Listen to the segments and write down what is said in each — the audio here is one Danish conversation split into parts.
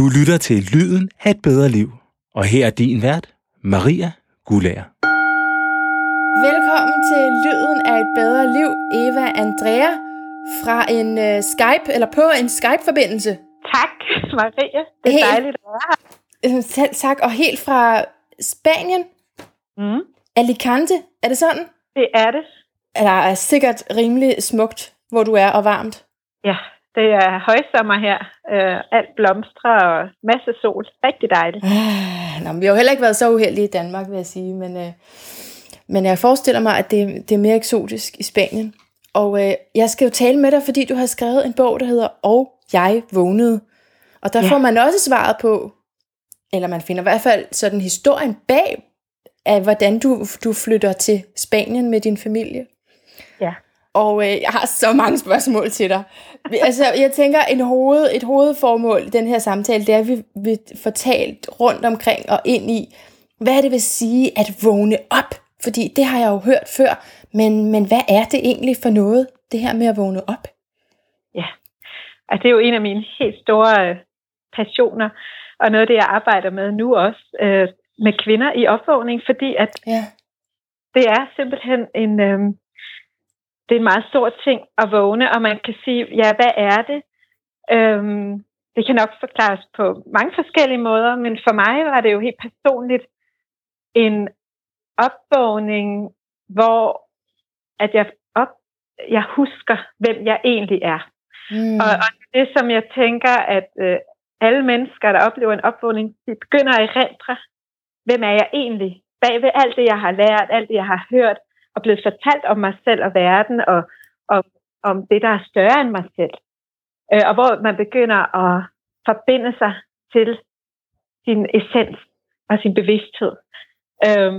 Du lytter til Lyden af et bedre liv. Og her er din vært, Maria Gulager. Velkommen til Lyden af et bedre liv, Eva Andrea, fra en uh, Skype, eller på en Skype-forbindelse. Tak, Maria. Det er Helt- dejligt at være her. Øh, Selv tak, og helt fra Spanien, Mm. Alicante, er det sådan? Det er det. Der er sikkert rimelig smukt, hvor du er, og varmt. Ja, det er højsommer her. Uh, alt blomstrer og masse sol. Rigtig dejligt. Ah, Nå, vi har jo heller ikke været så uheldige i Danmark, vil jeg sige, men, øh, men jeg forestiller mig, at det, det er mere eksotisk i Spanien. Og øh, jeg skal jo tale med dig, fordi du har skrevet en bog, der hedder Og jeg vågnede. Og der Ja. får man også svaret på, eller man finder i hvert fald sådan historien bag, af hvordan du, du flytter til Spanien med din familie. Ja. Og øh, jeg har så mange spørgsmål til dig. Altså, jeg tænker, en hoved, et hovedformål i den her samtale, det er, at vi, vi får talt rundt omkring og ind i, hvad det vil sige at vågne op. Fordi det har jeg jo hørt før, men, men hvad er det egentlig for noget, det her med at vågne op? Altså, det er jo en af mine helt store øh, passioner, og noget af det, jeg arbejder med nu også øh, med kvinder i opvågning, fordi at Ja. det er simpelthen en, øh, det er en meget stor ting at vågne, og man kan sige, ja, hvad er det? Øhm, det kan nok forklares på mange forskellige måder, men for mig var det jo helt personligt en opvågning, hvor at jeg, op, jeg husker, hvem jeg egentlig er. Mm. Og, og det, som jeg tænker, at øh, alle mennesker, der oplever en opvågning, de begynder at erindre, hvem er jeg egentlig? Bag ved alt det, jeg har lært, alt det, jeg har hørt, og blevet fortalt om mig selv og verden, og, og om det, der er større end mig selv. Øh, og hvor man begynder at forbinde sig til sin essens og sin bevidsthed. Øh,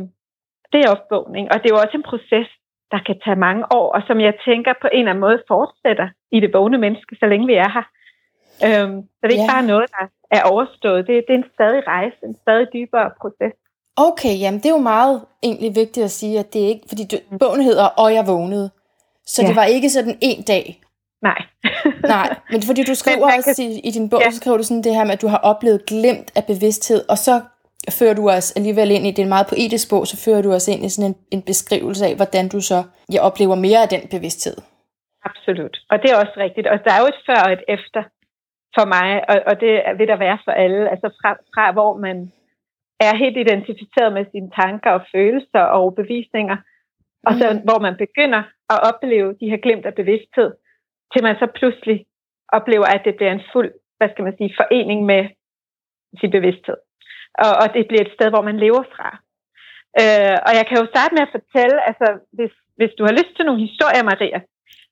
det er opvågning, og det er jo også en proces, der kan tage mange år, og som jeg tænker på en eller anden måde fortsætter i det vågne menneske, så længe vi er her. Øhm, så det er ikke Ja. bare noget, der er overstået. Det, det er en stadig rejse, en stadig dybere proces. Okay, jamen det er jo meget egentlig vigtigt at sige, at det er ikke, fordi du, bogen hedder Og jeg vågnede. Så ja. det var ikke sådan en dag. Nej. Nej, men fordi du skriver man også i, i din bog, ja. Så skriver du sådan det her med, at du har oplevet glemt af bevidsthed, og så fører du os alligevel ind i, det er en meget poetisk bog, så fører du os ind i sådan en, en beskrivelse af, hvordan du så ja, oplever mere af den bevidsthed. Absolut. Og det er også rigtigt. Og der er jo et før og et efter for mig, og, og det vil der være for alle. Altså fra, fra hvor man er helt identificeret med sine tanker og følelser og overbevisninger, og så Mm. hvor man begynder at opleve de her glemt af bevidsthed, til man så pludselig oplever, at det bliver en fuld, hvad skal man sige, forening med sin bevidsthed. Og, og det bliver et sted, hvor man lever fra. Øh, og jeg kan jo starte med at fortælle, altså hvis, hvis du har lyst til nogle historier, Maria,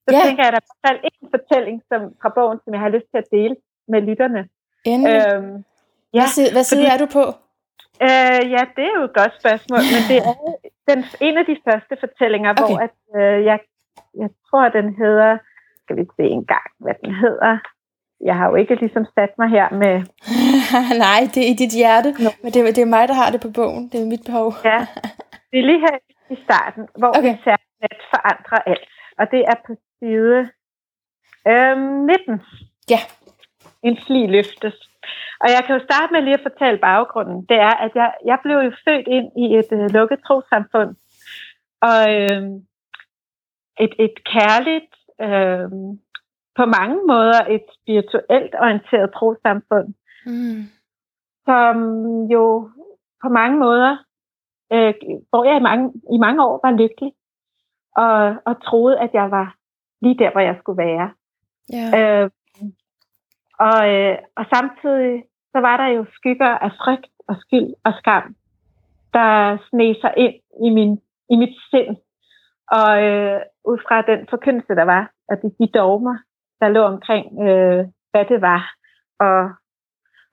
så ja. tænker jeg, at der er en fortælling som, fra bogen, som jeg har lyst til at dele med lytterne. Endelig. Øh, Øhm, ja, hvad side, hvad side fordi- er du på? Øh, ja, det er jo et godt spørgsmål, men det er den, en af de første fortællinger, okay. hvor at, øh, jeg, jeg tror, den hedder, skal vi se en gang, hvad den hedder. Jeg har jo ikke ligesom sat mig her med, Nej, det er i dit hjerte, Nå. men det, er- det er mig, der har det på bogen. Det er mit behov. ja, det er lige her i starten, hvor Okay. særligt forandrer alt. Og det er på side øhm, 19. Ja. En fli løftes. Og jeg kan jo starte med lige at fortælle baggrunden. Det er, at jeg, jeg blev jo født ind i et øh, lukket trosamfund. Og øh, et, et kærligt, øh, på mange måder et spirituelt orienteret trosamfund, Mm. som jo på mange måder, øh, hvor jeg i mange, i mange år var lykkelig, og, og troede, at jeg var lige der, hvor jeg skulle være. Ja. Øh, og, øh, og samtidig så var der jo skygger af frygt og skyld og skam, der sneg sig ind i, min, i mit sind. Og øh, ud fra den forkyndelse, der var, at de, de dogmer, der lå omkring, øh, hvad det var at,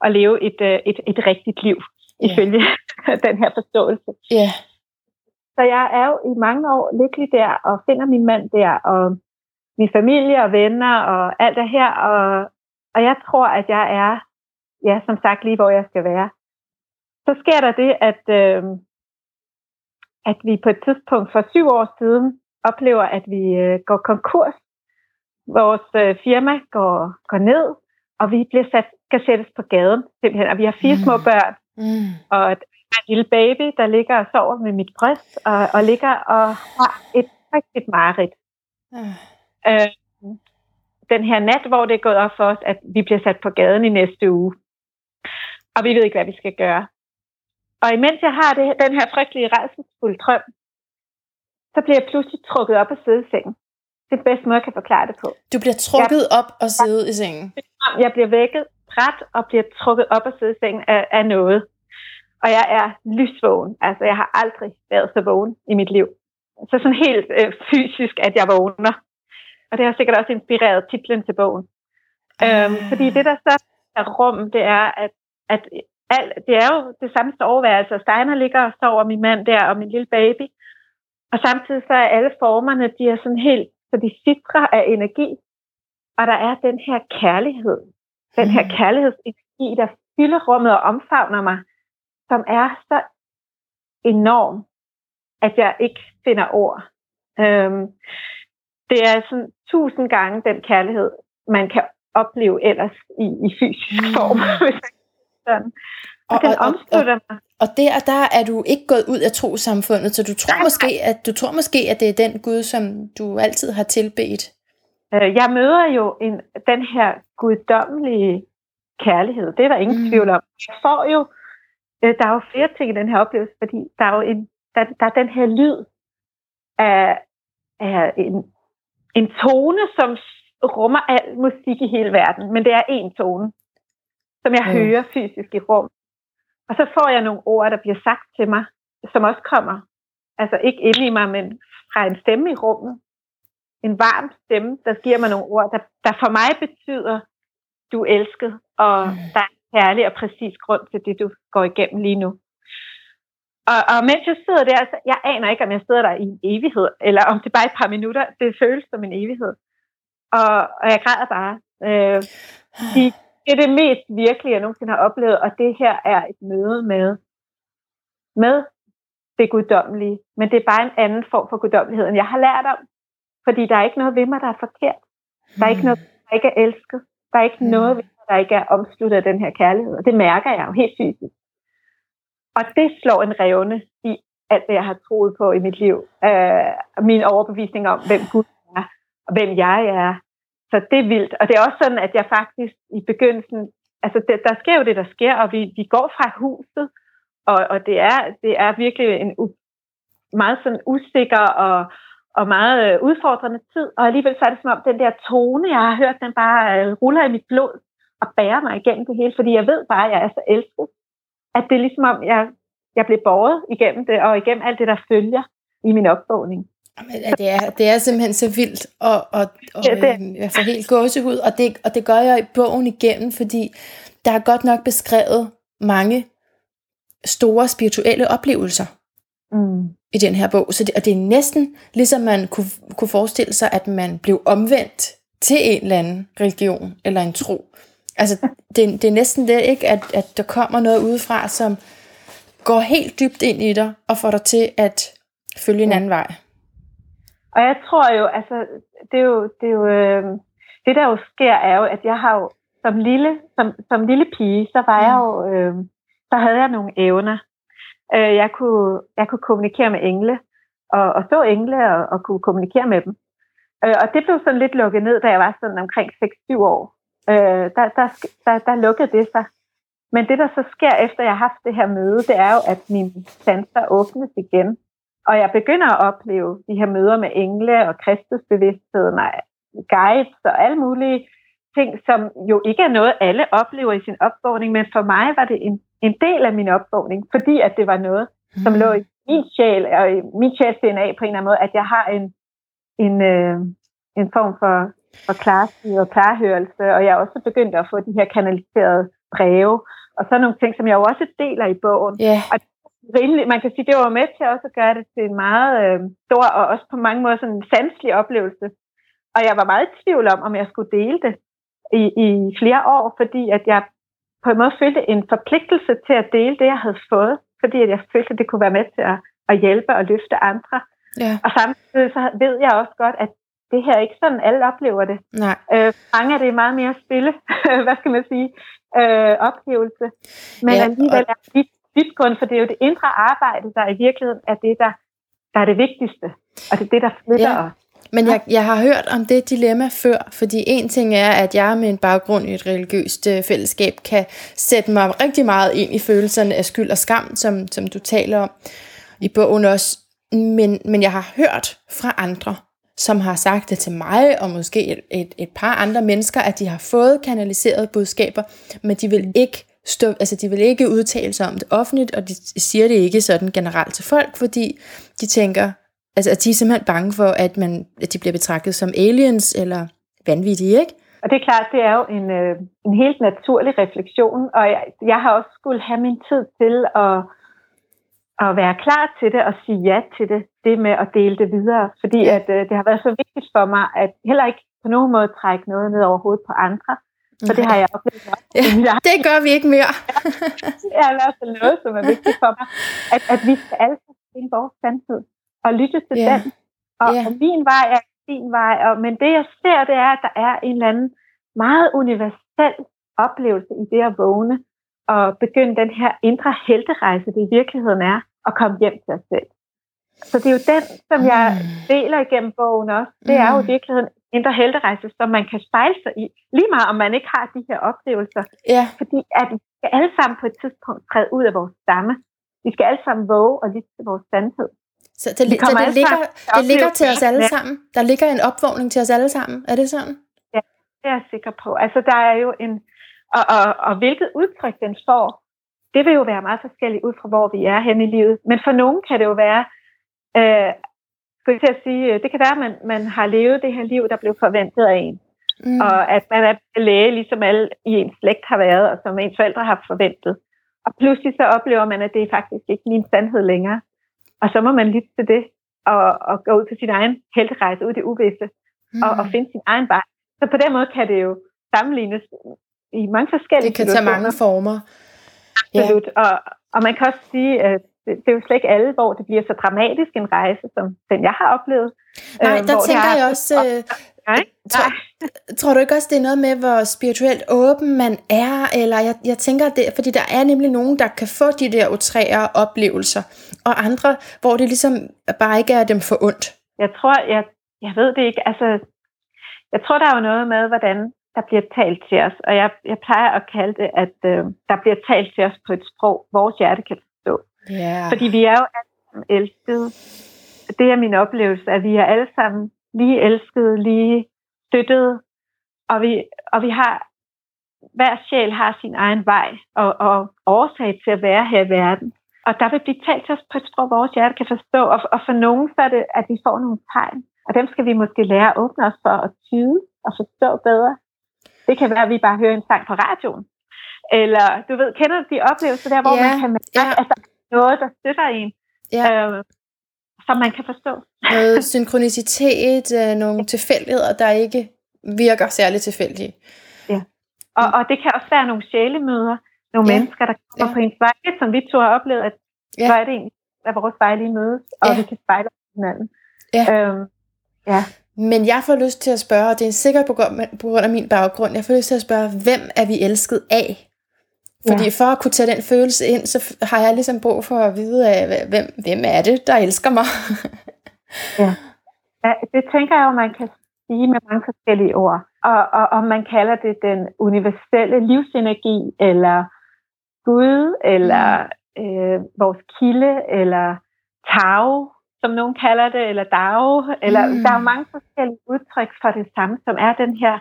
at leve et, øh, et, et rigtigt liv, Ja. ifølge den her forståelse. Ja. Så jeg er jo i mange år lykkelig der, og finder min mand der, og min familie og venner, og alt det her. Og, og jeg tror, at jeg er, ja, som sagt, lige hvor jeg skal være. Så sker der det, at, øh, at vi på et tidspunkt for syv år siden oplever, at vi øh, går konkurs. Vores øh, firma går, går ned, og vi bliver sat, skal sættes på gaden, simpelthen. Og vi har fire mm. små børn, Mm. og et, en lille baby, der ligger og sover med mit bryst, og, og ligger og har et rigtigt mareridt. Ah. Øh, den her nat, hvor det er gået op for os, at vi bliver sat på gaden i næste uge. Og vi ved ikke, hvad vi skal gøre. Og imens jeg har det, den her frygtelige redselsfulde drøm, så bliver jeg pludselig trukket op af sædesengen. Det er den bedste måde, jeg kan forklare det på. Du bliver trukket op og sidde i sengen. Jeg bliver vækket ret og bliver trukket op af sædesengen af, af noget. Og jeg er lysvågen. Altså, jeg har aldrig været så vågen i mit liv. Så sådan helt øh, fysisk, at jeg vågner. Og det har sikkert også inspireret titlen til bogen. Øhm, fordi det, der så er rum, det er, at, at alt, det er jo det samme soveværelse, og Steiner ligger og sover, min mand der, og min lille baby. Og samtidig så er alle formerne, de er sådan helt, så de sidder af energi. Og der er den her kærlighed, den her kærlighedsenergi, der fylder rummet og omfavner mig, som er så enorm, at jeg ikke finder ord. Øhm, det er sådan tusind gange den kærlighed, man kan opleve ellers i, i fysisk Mm. form. hvis man sådan. Og, Og- den og- og- omslutter mig. Og der, der er du ikke gået ud af trosamfundet, så du tror Nej, måske, at du tror måske, at det er den Gud, som du altid har tilbedt. Øh, Jeg møder jo en, den her guddommelige kærlighed. Det er der ingen Mm. mm. tvivl om. Jeg får jo, øh, der er jo flere ting i den her oplevelse, fordi der er jo en, der, der er den her lyd af, af en, en tone, som rummer al musik i hele verden, men det er en tone, som jeg Mm. hører fysisk i rum. Og så får jeg nogle ord, der bliver sagt til mig, som også kommer, altså ikke inde i mig, men fra en stemme i rummet. En varm stemme, der giver mig nogle ord, der, der for mig betyder, du er elsket, og Mm. der er en kærlig og præcis grund til det, du går igennem lige nu. Og, og mens jeg sidder der, så jeg aner ikke, om jeg sidder der i en evighed, eller om det bare er et par minutter. Det føles som en evighed. Og, og jeg græder bare. Øh, fordi det er det mest virkelige, jeg nogensinde har oplevet, og det her er et møde med, med det guddommelige. Men det er bare en anden form for guddommelighed, end jeg har lært om. Fordi der er ikke noget ved mig, der er forkert. Der er ikke noget, der ikke er elsket. Der er ikke Mm. noget ved mig, der ikke er omsluttet af den her kærlighed. Og det mærker jeg jo helt fysisk. Og det slår en revne i alt det, jeg har troet på i mit liv. Øh, min overbevisning om, hvem Gud er, og hvem jeg er. Så det er vildt. Og det er også sådan, at jeg faktisk i begyndelsen, altså det, der sker jo det, der sker, og vi, vi går fra huset, og, og det, er, det er virkelig en u, meget sådan usikker og, og meget øh, udfordrende tid, og alligevel så er det som om, den der tone, jeg har hørt, den bare øh, ruller i mit blod og bærer mig igennem det hele, fordi jeg ved bare, at jeg er så elsket, at det er ligesom om, jeg, jeg blev båret igennem det, og igennem alt det, der følger i min opvågning. Jamen, det, er, det er simpelthen så vildt, og, og, og Ja, det- øh, jeg får helt gåsehud, og det, og det gør jeg i bogen igennem, fordi der er godt nok beskrevet mange store spirituelle oplevelser Mm. i den her bog. Så det, og det er næsten ligesom man kunne, kunne forestille sig, at man blev omvendt til en eller anden religion eller en tro. Altså, det, det er næsten det, ikke? At, at der kommer noget udefra, som går helt dybt ind i dig og får dig til at følge en anden vej. Og jeg tror jo, altså, det er jo, det, er jo, øh, det der jo sker, er jo, at jeg har jo, som lille, som, som lille pige, så var jeg jo, øh, så havde jeg nogle evner. Øh, jeg, kunne, jeg kunne kommunikere med engle, og, og så engle, og, og kunne kommunikere med dem. Øh, og det blev sådan lidt lukket ned, da jeg var sådan omkring 6-7 år. Øh, der, der, der, der lukkede det sig. Men det, der så sker, efter jeg har haft det her møde, det er jo, at mine sanser åbnes igen. Og jeg begynder at opleve de her møder med engle og kristusbevidsthed, nej, guides og alle mulige ting, som jo ikke er noget, alle oplever i sin opvågning, men for mig var det en, en del af min opvågning, fordi at det var noget, som lå i min sjæl, og i min sjæls DNA på en eller anden måde, at jeg har en, en, øh, en form for, for klarsyn og klarhørelse, og jeg er også begyndt at få de her kanaliserede breve, og så nogle ting, som jeg jo også deler i bogen. Ja, Rimelig, man kan sige, det var med til også at gøre det til en meget øh, stor, og også på mange måder sådan en sanselig oplevelse. Og jeg var meget i tvivl om, om jeg skulle dele det i, i flere år, fordi at jeg på en måde følte en forpligtelse til at dele det, jeg havde fået, fordi at jeg følte, at det kunne være med til at, at hjælpe og løfte andre. ja. Og samtidig så ved jeg også godt, at det her er ikke sådan, alle oplever det. Nej. Øh, mange er det meget mere stille, hvad skal man sige, øh, oplevelse. Men Ja, alligevel og- er dybt, dybtgående, for det er jo det indre arbejde, der i virkeligheden er det, der, der er det vigtigste. Og det er det, der flytter Ja. os. Men jeg, jeg har hørt om det dilemma før, fordi en ting er, at jeg med en baggrund i et religiøst øh, fællesskab kan sætte mig rigtig meget ind i følelserne af skyld og skam, som, som du taler om i bogen også. Men, men jeg har hørt fra andre, som har sagt det til mig, og måske et, et, et par andre mennesker, at de har fået kanaliseret budskaber, men de vil ikke stå, altså de vil ikke udtale sig om det offentligt, og de siger det ikke sådan generelt til folk, fordi de tænker, altså at de er simpelthen bange for, at, man, at de bliver betragtet som aliens eller vanvittige, ikke? Og det er klart, det er jo en, øh, en helt naturlig refleksion, og jeg, jeg har også skulle have min tid til at, at være klar til det og sige ja til det, det med at dele det videre, fordi at, øh, det har været så vigtigt for mig, at heller ikke på nogen måde trække noget ned over hovedet på andre, så det har jeg oplevet også. Ja, i det gør vi ikke mere. det er i hvert fald noget, som er vigtigt for mig, at, at vi skal alle finde vores sandhed og lytte til Ja. den. Og, Ja. og min vej er din vej, og, men det jeg ser, det er, at der er en eller anden meget universel oplevelse i det at vågne og begynde den her indre helterejse, det i virkeligheden er, at komme hjem til os selv. Så det er jo den, som jeg deler igennem bogen også. Det er jo i Mm. virkeligheden en indre helterejse, som man kan spejle sig i. Lige meget om man ikke har de her oplevelser, Ja, fordi at vi skal alle sammen på et tidspunkt træde ud af vores stamme. Vi skal alle sammen våge og lytte til vores sandhed. så det, så det, ligger, det ligger til os alle sammen. Der ligger en opvågning til os alle sammen. Er det sådan? Det er jeg sikker på. Altså, der er jo en... Og, og, og hvilket udtryk den får, det vil jo være meget forskelligt ud fra, hvor vi er hen i livet. Men for nogen kan det jo være... Øh, skal jeg til at sige, øh, det kan være, at man, man har levet det her liv, der blev forventet af en. Mm. og at man er læge, ligesom alle i ens slægt har været, og som ens forældre har forventet. Og pludselig så oplever man, at det er faktisk ikke min sandhed længere. Og så må man lytte til det, og, og gå ud på sin egen helterejse ud i det uvisse, og, og finde sin egen vej. Så på den måde kan det jo sammenlignes i mange forskellige det kan tage mange former. Ja. Absolut. Og, og man kan også sige, at det, er jo slet ikke alle, hvor det bliver så dramatisk en rejse, som den jeg har oplevet. Nej, Øh, der tænker jeg også... Øh, Nej, tror, tror du ikke også, det er noget med, hvor spirituelt åben man er? Eller jeg, jeg tænker, det, fordi der er nemlig nogen, der kan få de der utrære oplevelser, og andre, hvor det ligesom bare ikke er dem for ondt. Jeg tror, jeg, jeg ved det ikke. Altså, jeg tror, der er jo noget med, hvordan der bliver talt til os. Og jeg, jeg plejer at kalde det, at øh, der bliver talt til os på et sprog, vores hjerte kan Ja. Fordi vi er jo alle sammen elskede. Det er min oplevelse, at vi er alle sammen lige elskede, lige støttede. Og vi, og vi har, hver sjæl har sin egen vej og, og årsag til at være her i verden. Og der vil blive talt til os på et sprog, vores hjerte kan forstå. Og, og for nogen så er det, at vi får nogle tegn. Og dem skal vi måske lære at åbne os for at tyde og forstå bedre. Det kan være, at vi bare hører en sang på radioen. Eller, du ved, kender du de oplevelser der, hvor Ja, man kan mærke, ja. at der er noget, der støtter en, Ja. øh, som man kan forstå. Noget synkronicitet, øh, nogle tilfældigheder, der ikke virker særligt tilfældige. Og, og det kan også være nogle sjælemøder, nogle Ja, ja. mennesker, der kommer ja. ja. på ens vej, som vi to har oplevet, at Ja. ja. så er det egentlig, at vores veje lige mødes, og Ja. ja. vi kan spejle hinanden. Ja. Øhm, ja. Men jeg får lyst til at spørge, og det er sikkert på grund af min baggrund, jeg får lyst til at spørge, hvem er vi elsket af? Fordi ja. for at kunne tage den følelse ind, så har jeg ligesom brug for at vide, af, hvem, hvem er det, der elsker mig? ja, det tænker jeg jo, man kan sige med mange forskellige ord. Og, og om man kalder det den universelle livsenergi, eller Gud, eller øh, vores kilde, eller Tao, som nogen kalder det, eller Dao, eller Mm. mm. der er mange forskellige udtryk for det samme, som er den her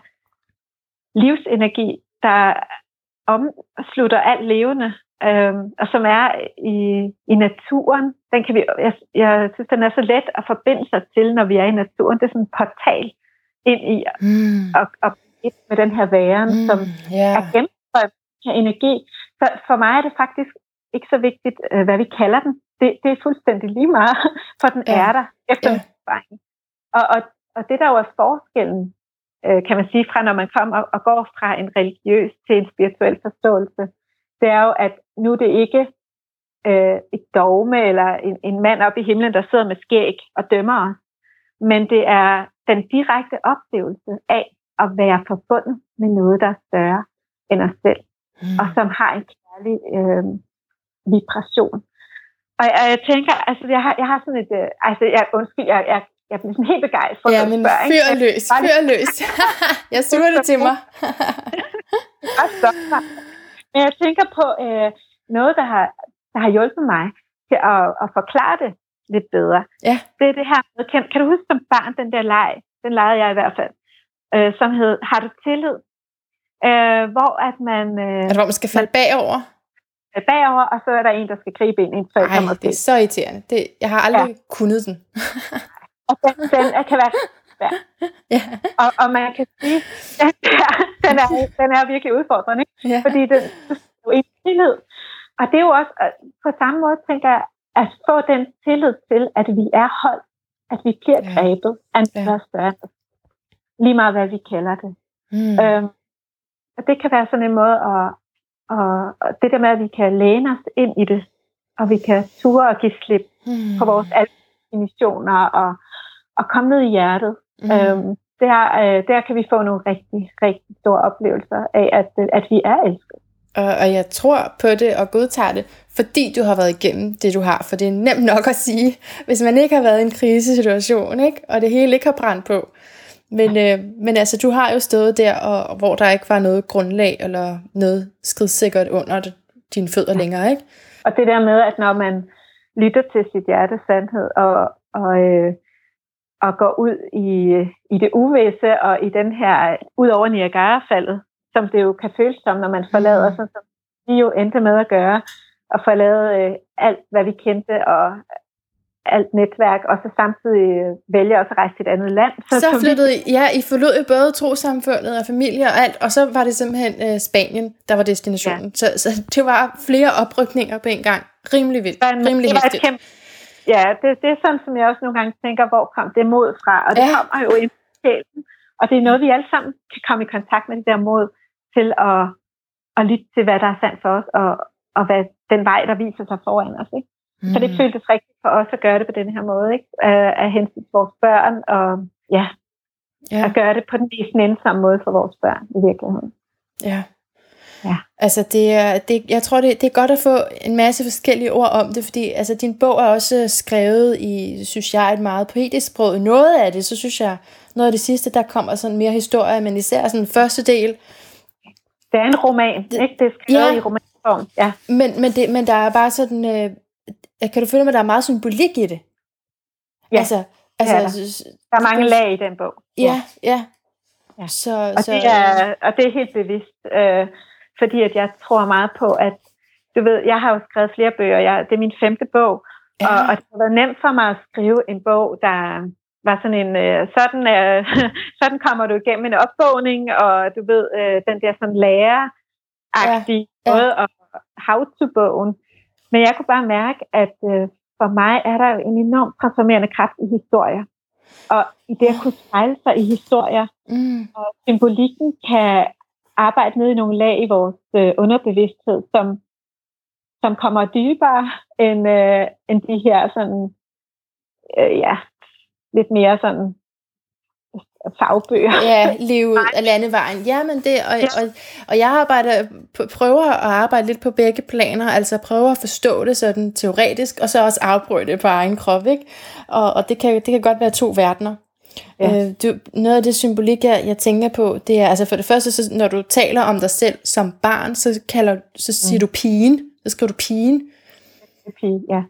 livsenergi, der omslutter alt levende, øhm, og som er i, i naturen. Den kan vi, jeg, jeg synes, den er så let at forbinde sig til, når vi er i naturen. Det er sådan en portal ind i Mm. og, og med den her væren, mm. som ja. er gennemstrømt af energi. Så for mig er det faktisk ikke så vigtigt, øh, hvad vi kalder den. Det, det er fuldstændig lige meget, for den Ja. er der efter erfaring. Og, og, og det der jo er forskellen, øh, kan man sige, fra når man kommer og går fra en religiøs til en spirituel forståelse, det er jo, at nu er det ikke øh, et dogme eller en, en mand oppe i himlen, der sidder med skæg og dømmer os, men det er den direkte oplevelse af at være forbundet med noget, der er større end os selv, mm. og som har en kærlig øh, vibration. Og jeg, jeg tænker, altså jeg har, jeg har sådan et, øh, altså jeg, undskyld, jeg, jeg, jeg bliver sådan helt begejstret. Ja, men spørg, fyr løs, fyr løs. jeg suger det til mig. men jeg tænker på øh, noget, der har, der har hjulpet mig til at, at forklare det lidt bedre. Ja. Det er det her, kan, kan du huske som barn, den der leg, den legede jeg i hvert fald, øh, som hed, har du tillid? Øh, hvor at man... Øh, altså, hvor man skal falde bagover? bagover, og så er der en, der skal gribe ind i en Ej, det er så irriterende. Det, jeg har aldrig ja. kunnet den. og den, den kan være svær. Ja. Og, og man kan sige, at den er, den er virkelig udfordrende, ikke? Ja. fordi den er jo en tillid. Og det er jo også, på samme måde tænker jeg, at få den tillid til, at vi er hold, at vi bliver Ja. grebet af en Ja. større større. Lige meget, hvad vi kalder det. Mm. Øhm, og det kan være sådan en måde at, og, og det der med, at vi kan læne os ind i det, og vi kan ture og give slip Mm. på vores definitioner og, og komme ned i hjertet. Mm. Øhm, der, øh, der kan vi få nogle rigtig, rigtig store oplevelser af, at, øh, at vi er elsket. Og, og jeg tror på det og godtager det, fordi du har været igennem det, du har. For det er nemt nok at sige, hvis man ikke har været i en krisesituation, ikke? og det hele ikke har brændt på. Men, øh, men altså, du har jo stået der, og, hvor der ikke var noget grundlag eller noget skridsikkert under dine fødder længere, ikke? Og det der med, at når man lytter til sit hjertes sandhed og, og, øh, og går ud i, i det uvisse og i den her, ud over Niagara-faldet, som det jo kan føles som, når man forlader, Mm. sådan som vi jo endte med at gøre, og forlade øh, alt, hvad vi kendte, og alt netværk, og så samtidig øh, vælge også at rejse til et andet land. Så vi- flyttede I, ja, I forlod jo både trosamfundet og familie og alt, og så var det simpelthen øh, Spanien, der var destinationen. Ja. Så, så det var flere oprykninger på en gang. Rimelig vildt. var en- Rimelig det var et kæmpe, ja, det, det er sådan, som jeg også nogle gange tænker, hvor kom det mod fra? Og det Ja. kommer jo ind i sjælen. Og det er noget, vi alle sammen kan komme i kontakt med det der mod til at, at lytte til, hvad der er sandt for os, og, og hvad den vej, der viser sig foran os. Ikke? Mm. Så det Mm. føltes rigtigt for os at gøre det på den her måde, ikke? Af, af hensyn til vores børn, og ja, Ja. at gøre det på den mest nænsomme måde for vores børn i virkeligheden. Ja. Ja. Altså, det er, det, jeg tror, det, det er godt at få en masse forskellige ord om det, fordi altså, din bog er også skrevet i, synes jeg, et meget poetisk sprog. Noget af det, så synes jeg, noget af det sidste, der kommer sådan mere historie, men især sådan den første del. Det er en roman, Det- ikke? Det er skrevet Ja. i romanform. Ja. Men, men, det, men der er bare sådan, øh, kan du føle mig, der er meget symbolik i det? Ja, altså, altså, er der. Der er mange lag i den bog. Ja, ja. Ja. Så, Og så, det er, og det er helt bevidst, øh, fordi at jeg tror meget på, at du ved, jeg har jo skrevet flere bøger, jeg, det er min femte bog, ja. og, og det har været nemt for mig at skrive en bog, der var sådan en, øh, sådan, øh, sådan kommer du igennem en opvågning, og du ved, øh, den der sådan lærer-agtige Ja, ja. måde, og how-to-bogen. Men jeg kunne bare mærke, at øh, for mig er der jo en enorm transformerende kraft i historier. Og i det at kunne spejle sig i historier, mm, og symbolikken kan arbejde ned i nogle lag i vores øh, underbevidsthed, som, som kommer dybere end, øh, end de her sådan, øh, ja, lidt mere sådan fagbøger. ja, livet af landevejen. Jamen det, og, Ja. og, og jeg arbejder, prøver at arbejde lidt på begge planer, altså prøver at forstå det sådan teoretisk, og så også afprøve det på egen krop, ikke? Og, og det, kan, det kan godt være to verdener. Ja. Øh, du, noget af det symbolik, jeg, jeg tænker på, det er, altså for det første, så, når du taler om dig selv som barn, så, kalder, så siger mm. du pigen, så skriver du pigen, Pige, ja.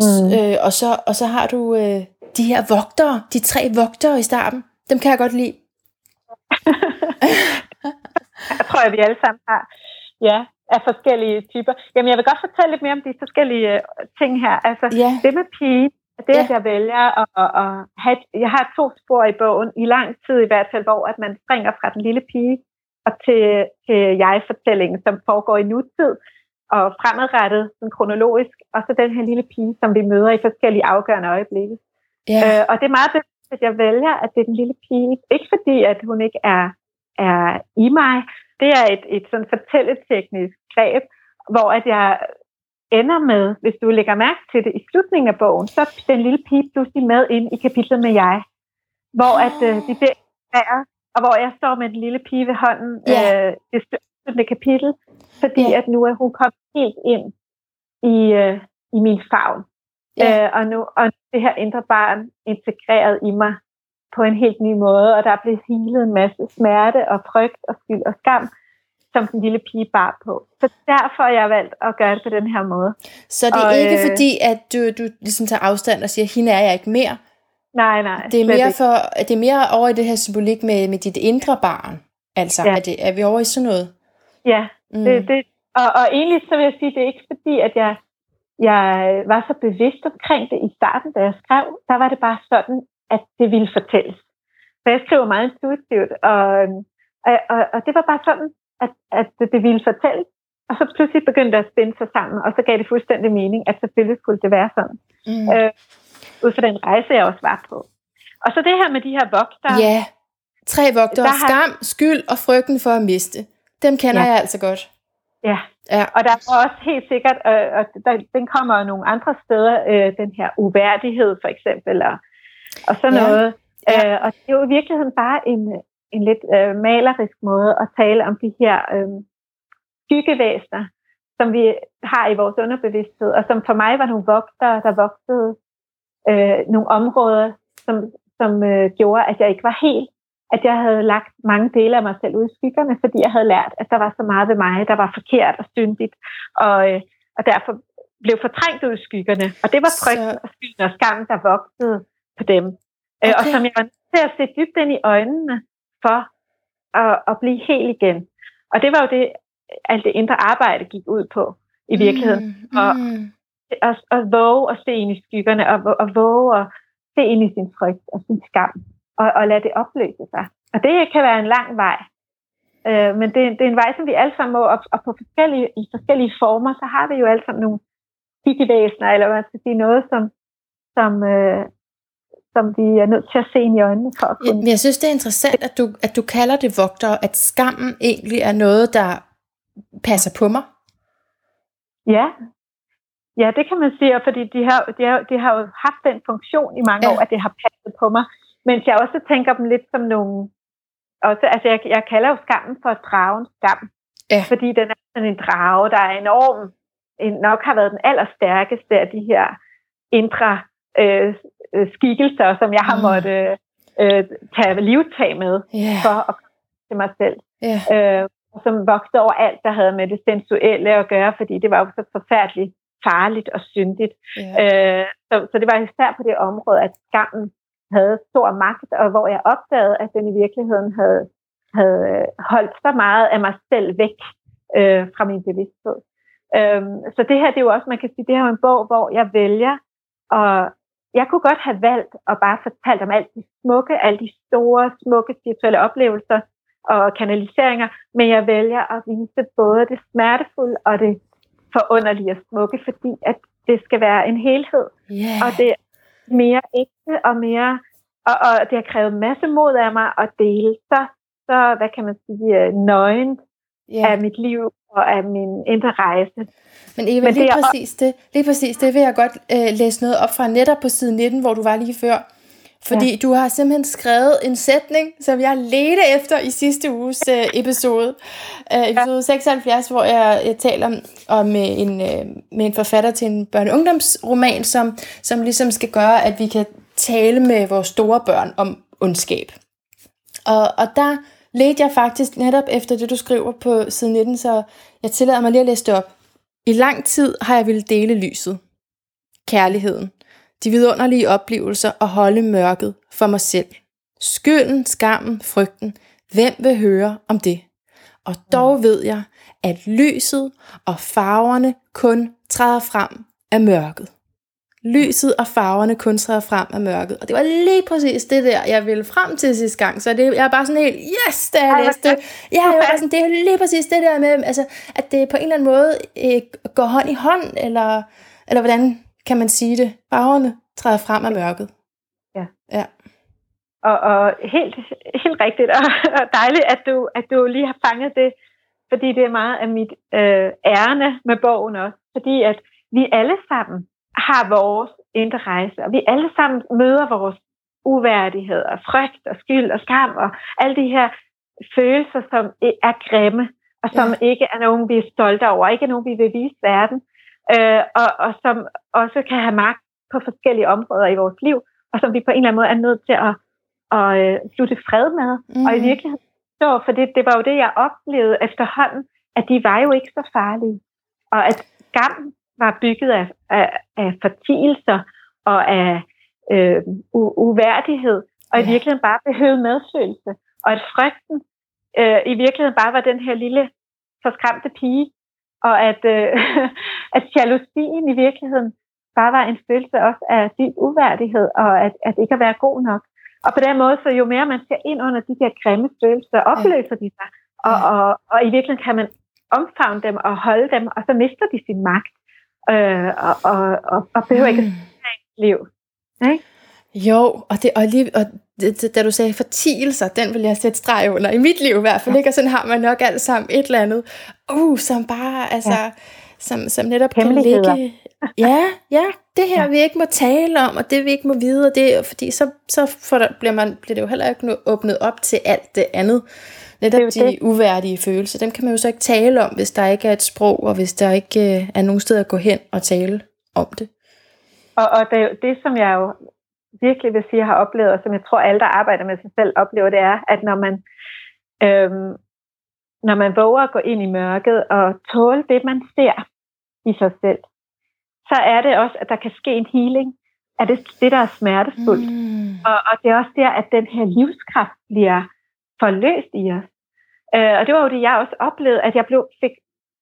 mm. Øh, og, så, og så har du øh, de her vogtere, de tre vogtere i starten, dem kan jeg godt lide. Jeg tror, at vi alle sammen har, ja, af forskellige typer. Jamen, jeg vil godt fortælle lidt mere om de forskellige øh, ting her. Altså, Ja. det med pige, det at Ja. jeg vælger at, at, at have, jeg har to spor i bogen, i lang tid i hvert fald, hvor at man springer fra den lille pige og til, til jeg-fortællingen, som foregår i nutid og fremadrettet, sådan kronologisk, og så den her lille pige, som vi møder i forskellige afgørende øjeblikke. Ja. Øh, og det er meget bevidst, at jeg vælger, at det er den lille pige. Ikke fordi, at hun ikke er, er i mig. Det er et, et sådan fortælleteknisk greb, hvor at jeg ender med, hvis du lægger mærke til det i slutningen af bogen, så er den lille pige pludselig med ind i kapitlet med jeg. hvor at øh, de bliver og hvor jeg står med den lille pige ved hånden, Ja. øh, det største kapitel, fordi ja. at nu er hun kommet helt ind i, øh, i min favn. Ja. Øh, og nu og det her indre barn integreret i mig på en helt ny måde, og der er blevet healet en masse smerte og frygt og skyld og skam, som den lille pige bar på. Så derfor har jeg valgt at gøre det på den her måde. Så det er Og, ikke øh, fordi, at du, du ligesom tager afstand og siger, hende er jeg ikke mere. Nej, nej. Det er mere, for, det er mere over i det her symbolik med, med dit indre barn. Altså. Ja. er, det, er vi over i sådan noget? Ja, Mm. det, det, og, og egentlig så vil jeg sige, det er ikke fordi, at jeg, jeg var så bevidst omkring det i starten, da jeg skrev. Der var det bare sådan, at det ville fortælles. Så jeg skriver meget intuitivt, og, og, og, og det var bare sådan, at, at det ville fortælles. Og så pludselig begyndte det at spænde sig sammen, og så gav det fuldstændig mening, at selvfølgelig skulle det være sådan. Mm. Øh, ud fra den rejse, jeg også var på. Og så det her med de her vogter. Ja. Tre vogtere. Har- Skam, skyld og frygten for at miste. Dem kender Ja. jeg altså godt. ja. Ja. Og der er også helt sikkert, øh, og der, den kommer jo nogle andre steder, øh, den her uværdighed for eksempel, og, og sådan ja. noget. Ja. Øh, og det er jo i virkeligheden bare en, en lidt øh, malerisk måde at tale om de her øh, skyggevæsener, som vi har i vores underbevidsthed, og som for mig var nogle vokser, der voksede øh, nogle områder, som, som øh, gjorde, at jeg ikke var helt, at jeg havde lagt mange dele af mig selv ud i skyggerne, fordi jeg havde lært, at der var så meget ved mig, der var forkert og syndigt, og, øh, og derfor blev fortrængt ud i skyggerne. Og det var frygt Så- og skyld og skam, der voksede på dem. Okay. Og som jeg var nødt til at se dybt ind i øjnene for at, at blive helt igen. Og det var jo det, alt det indre arbejde gik ud på i virkeligheden. Mm. Og- Mm. At, at våge at se ind i skyggerne, og, og våge at se ind i sin frygt og sin skam, og, og lade det opløse sig. Og det kan være en lang vej. Øh, men det, det er en vej, som vi alle sammen må, og, og på forskellige, i forskellige former, så har vi jo alle sammen nogle skyggevæsener, eller hvad man skal sige, noget, som, som, øh, som vi er nødt til at se ind i øjnene for at kunne jeg synes, det er interessant, at du, at du kalder det vogter, at skammen egentlig er noget, der passer på mig. Ja. Ja, det kan man sige, fordi de har, de, har, de har jo haft den funktion i mange Ja. ja. år, at det har passet på mig. Men jeg også tænker dem lidt som nogle... Også, altså, jeg, jeg kalder jo skammen for dragens skam. Ja. Fordi den er sådan en drage, der er enorm, en, nok har været den allerstærkeste af de her indre øh, øh, skikkelser, som jeg har Mm. måttet øh, tage livtag med Ja, for at komme til mig selv ja. øh, og som voksede over alt, der havde med det sensuelle at gøre, fordi det var jo så forfærdeligt farligt og syndigt. ja. Øh, så, så det var især på det område, at skammen havde stor magt, og hvor jeg opdagede, at den i virkeligheden havde, havde øh, holdt så meget af mig selv væk øh, fra min bevidsthed. Øh, så det her, det er jo også, man kan sige, det her er en bog, hvor jeg vælger, og jeg kunne godt have valgt at bare fortalt om alt det smukke, alle de store, smukke spirituelle oplevelser og kanaliseringer, men jeg vælger at vise både det smertefulde og det forunderlige og smukke, fordi at det skal være en helhed, ja. og det er mere ægte og mere, og, og det har krævet masse mod af mig at dele så, så hvad kan man sige, øh, nøgen ja. af mit liv og af min indre rejse. Men Eva, Men lige er- præcis det, lige præcis det vil jeg godt øh, læse noget op fra netop på side 19, hvor du var lige før. Fordi ja. du har simpelthen skrevet en sætning, som jeg ledte efter i sidste uges øh, episode. Øh, episode 76, hvor jeg, jeg taler om, om øh, en, øh, med en forfatter til en børne- og ungdomsroman, som, som ligesom skal gøre, at vi kan tale med vores store børn om ondskab. Og, og der ledte jeg faktisk netop efter det, du skriver på side 19, så jeg tillader mig lige at læse det op. I lang tid har jeg ville dele lyset, kærligheden, de vidunderlige oplevelser og holde mørket for mig selv. Skylden, skammen, frygten. Hvem vil høre om det? Og dog ved jeg, at lyset og farverne kun træder frem af mørket. Lyset og farverne kun træder frem af mørket. Og det var lige præcis det der, jeg ville frem til sidste gang. Så det, jeg er bare sådan helt, yes, da jeg læste det. Ja, jeg var sådan, det er lige præcis det der med, altså, at det på en eller anden måde øh, går hånd i hånd, eller, eller hvordan kan man sige det? Farverne træder frem af mørket. Ja. Ja. Og, og helt, helt rigtigt, og, og dejligt, at du, at du lige har fanget det, fordi det er meget af mit øh, ærne med bogen også. Fordi at vi alle sammen har vores indre rejse, og vi alle sammen møder vores uværdighed og frygt og skyld og skam og alle de her følelser, som er grimme, og som ja. ikke er nogen, vi er stolte over, ikke er nogen, vi vil vise verden, øh, og, og som også kan have magt på forskellige områder i vores liv, og som vi på en eller anden måde er nødt til at, at, øh, slutte fred med. Mm. Og i virkeligheden, så, for det, det var jo det, jeg oplevede efterhånden, at de var jo ikke så farlige. Og at skam var bygget af, af, af fortielser og af øh, u- uværdighed, og ja. i virkeligheden bare behøvede medfølelse. Og at frygten øh, i virkeligheden bare var den her lille forskræmte pige, og at, øh, at jalousien i virkeligheden bare var en følelse også af dyb uværdighed, og at, at ikke at være god nok. Og på den måde, så jo mere man ser ind under de der grimme følelser, opløser de sig, og, og, og i virkeligheden kan man omfavne dem og holde dem, og så mister de sin magt, øh, og, og, og, og behøver ikke at mm. liv. Ikke? Jo, og, det, og, lige, og det, da du sagde fortielser, den vil jeg sætte streg under, i mit liv i hvert fald, ja. ikke? og sådan har man nok alt sammen et eller andet, uh, som bare, altså, ja. som, som netop kan ligge, ja, ja, det her ja. vi ikke må tale om, og det vi ikke må vide, og det, fordi så, så får der, bliver, man, bliver det jo heller ikke åbnet op til alt det andet, netop det de det. uværdige følelser, dem kan man jo så ikke tale om, hvis der ikke er et sprog, og hvis der ikke øh, er nogen sted at gå hen og tale om det. Og, og det, det, som jeg jo virkelig vil sige, har oplevet, og som jeg tror alle, der arbejder med sig selv, oplever, det er, at når man, øhm, når man våger at gå ind i mørket og tåle det, man ser i sig selv, så er det også, at der kan ske en healing af det, det der er smertefuldt. Mm. Og, og det er også der, at den her livskraft bliver forløst i os. Øh, og det var jo det, jeg også oplevede, at jeg blev, fik,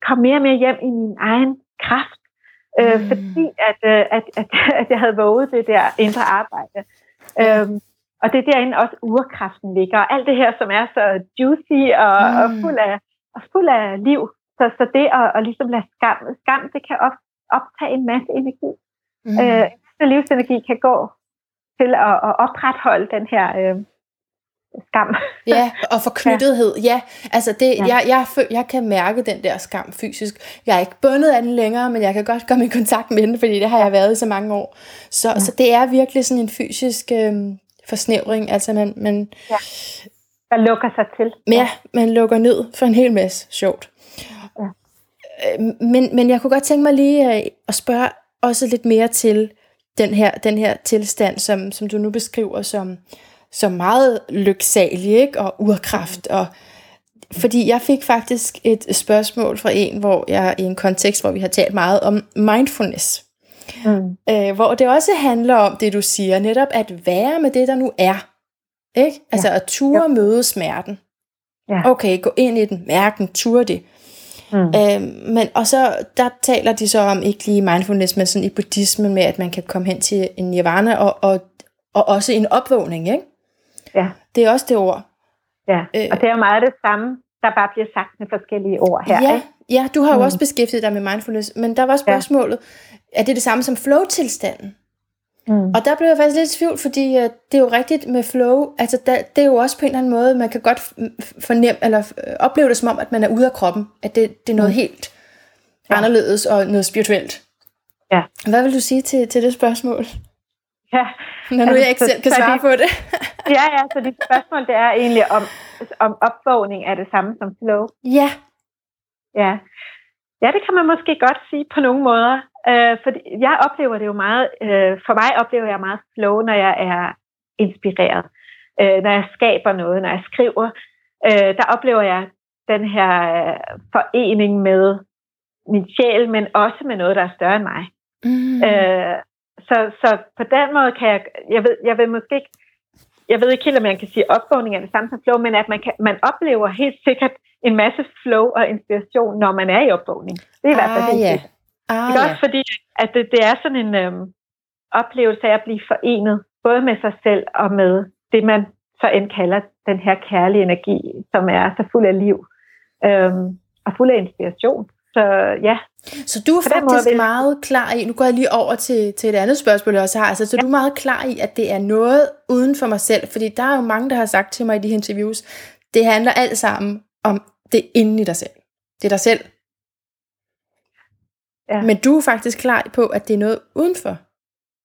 kom mere og mere hjem i min egen kraft. Øh, mm. Fordi at, øh, at, at, at jeg havde våget det der indre arbejde. Øhm, og det er derinde også urkraften ligger. Og alt det her, som er så juicy og, mm. og, fuld, af, og fuld af liv. Så, så det at, at ligesom lade skam, skam, det kan op, optage en masse energi. Mm. Øh, så livsenergi kan gå til at, at opretholde den her øh, skam. Ja, og forknyttethed. Ja, ja altså det, ja. Jeg, jeg, jeg kan mærke den der skam fysisk. Jeg er ikke bundet af den længere, men jeg kan godt komme i kontakt med den, fordi det har jeg været i så mange år. Så, ja. så det er virkelig sådan en fysisk øh, forsnævring. Altså man, man, ja. Der lukker sig til. Ja, man lukker ned for en hel masse sjovt. Ja. Øh, men, men jeg kunne godt tænke mig lige øh, at spørge også lidt mere til den her, den her tilstand, som, som du nu beskriver som så meget lyksalig, ikke? og urkraft. Og, fordi jeg fik faktisk et spørgsmål fra en, hvor jeg i en kontekst, hvor vi har talt meget om mindfulness. Mm. Øh, hvor det også handler om det, du siger, netop at være med det, der nu er. Ikke? Altså ja. at ture ja. møde smerten. Ja. Okay, gå ind i den, mærke den, ture det. Mm. Øh, men, og så der taler de så om ikke lige mindfulness, men sådan i buddhismen med, at man kan komme hen til en nirvana og, og, og også en opvågning, ikke? Ja. Det er også det ord. Ja, øh. og det er jo meget det samme, der bare bliver sagt med forskellige ord her. Ja, ikke? ja du har jo mm. også beskæftiget dig med mindfulness, men der var spørgsmålet, ja. er det det samme som flow-tilstanden? Mm. Og der blev jeg faktisk lidt i tvivl, fordi uh, det er jo rigtigt med flow, altså der, det er jo også på en eller anden måde, man kan godt fornemme, eller øh, opleve det som om, at man er ude af kroppen, at det, det er noget mm. helt ja. anderledes og noget spirituelt. Ja. Hvad vil du sige til, til det spørgsmål? Ja. Når nu jeg ikke selv kan svare de, på det. ja, ja, så dit spørgsmål det er egentlig om, om opvågning er det samme som flow. Ja. Ja. Ja, det kan man måske godt sige på nogle måder. Øh, for jeg oplever det jo meget, øh, for mig oplever jeg meget flow, når jeg er inspireret. Øh, når jeg skaber noget, når jeg skriver, øh, der oplever jeg den her øh, forening med min sjæl, men også med noget, der er større end mig. Mm. Øh, så, så på den måde kan jeg, jeg ved, jeg ved måske ikke, jeg ved ikke helt, om man kan sige, at opvågning er det samme som flow, men at man, kan, man oplever helt sikkert en masse flow og inspiration, når man er i opvågning. Det er i hvert fald ah, det. Yeah. Ah, det er også fordi, at det, det er sådan en øhm, oplevelse af at blive forenet, både med sig selv og med det, man så end kalder den her kærlige energi, som er så fuld af liv øhm, og fuld af inspiration. Så ja. Så du er faktisk måde, meget klar i, nu går jeg lige over til, til et andet spørgsmål, jeg også har, altså, så ja. du er meget klar i, at det er noget uden for mig selv, fordi der er jo mange, der har sagt til mig i de her interviews, det handler alt sammen om det inde i dig selv. Det er dig selv. Ja. Men du er faktisk klar på, at det er noget udenfor.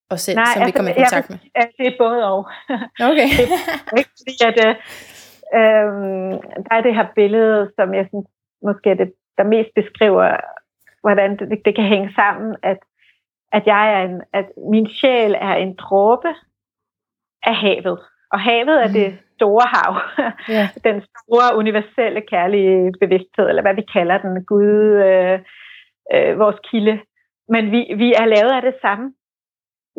os selv, Nej, som altså, vi kommer i kontakt med? Ja, det er både og. Okay. det er fordi, at øh, øh, der er det her billede, som jeg synes, måske er det, der mest beskriver, hvordan det, det kan hænge sammen, at, at jeg er en, at min sjæl er en dråbe af havet. Og havet er mm. det store hav. Yeah. den store, universelle, kærlige bevidsthed, eller hvad vi kalder den, Gud, øh, øh, vores kilde. Men vi, vi er lavet af det samme.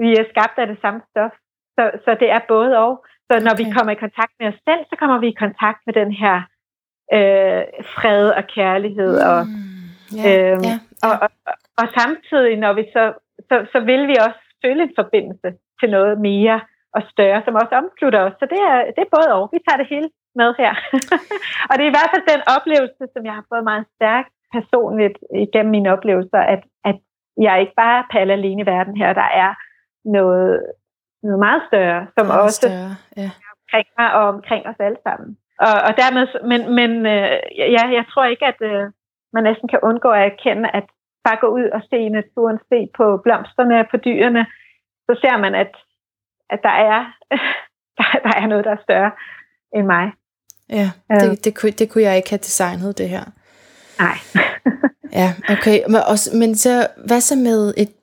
Vi er skabt af det samme stof. Så, så det er både og. Så når okay. vi kommer i kontakt med os selv, så kommer vi i kontakt med den her øh, fred og kærlighed. Og, mm. yeah. Øh, yeah. Og, og, og, samtidig, når vi så, så, så vil vi også føle en forbindelse til noget mere og større, som også omslutter os. Så det er, det er både og. Vi tager det hele med her. og det er i hvert fald den oplevelse, som jeg har fået meget stærkt personligt igennem mine oplevelser, at, at jeg ikke bare paller alene i verden her. Der er noget, noget meget større, som meget også større, ja. omkring mig og omkring os alle sammen. Og, og dermed, men, men øh, ja, jeg tror ikke, at øh, man næsten kan undgå at erkende, at bare gå ud og se naturen, se på blomsterne, på dyrene, så ser man, at at der er, der, der er noget, der er større end mig. Ja, det, øh. det, kunne, det kunne jeg ikke have designet, det her. Nej. ja, okay. Men, også, men så, hvad så med et,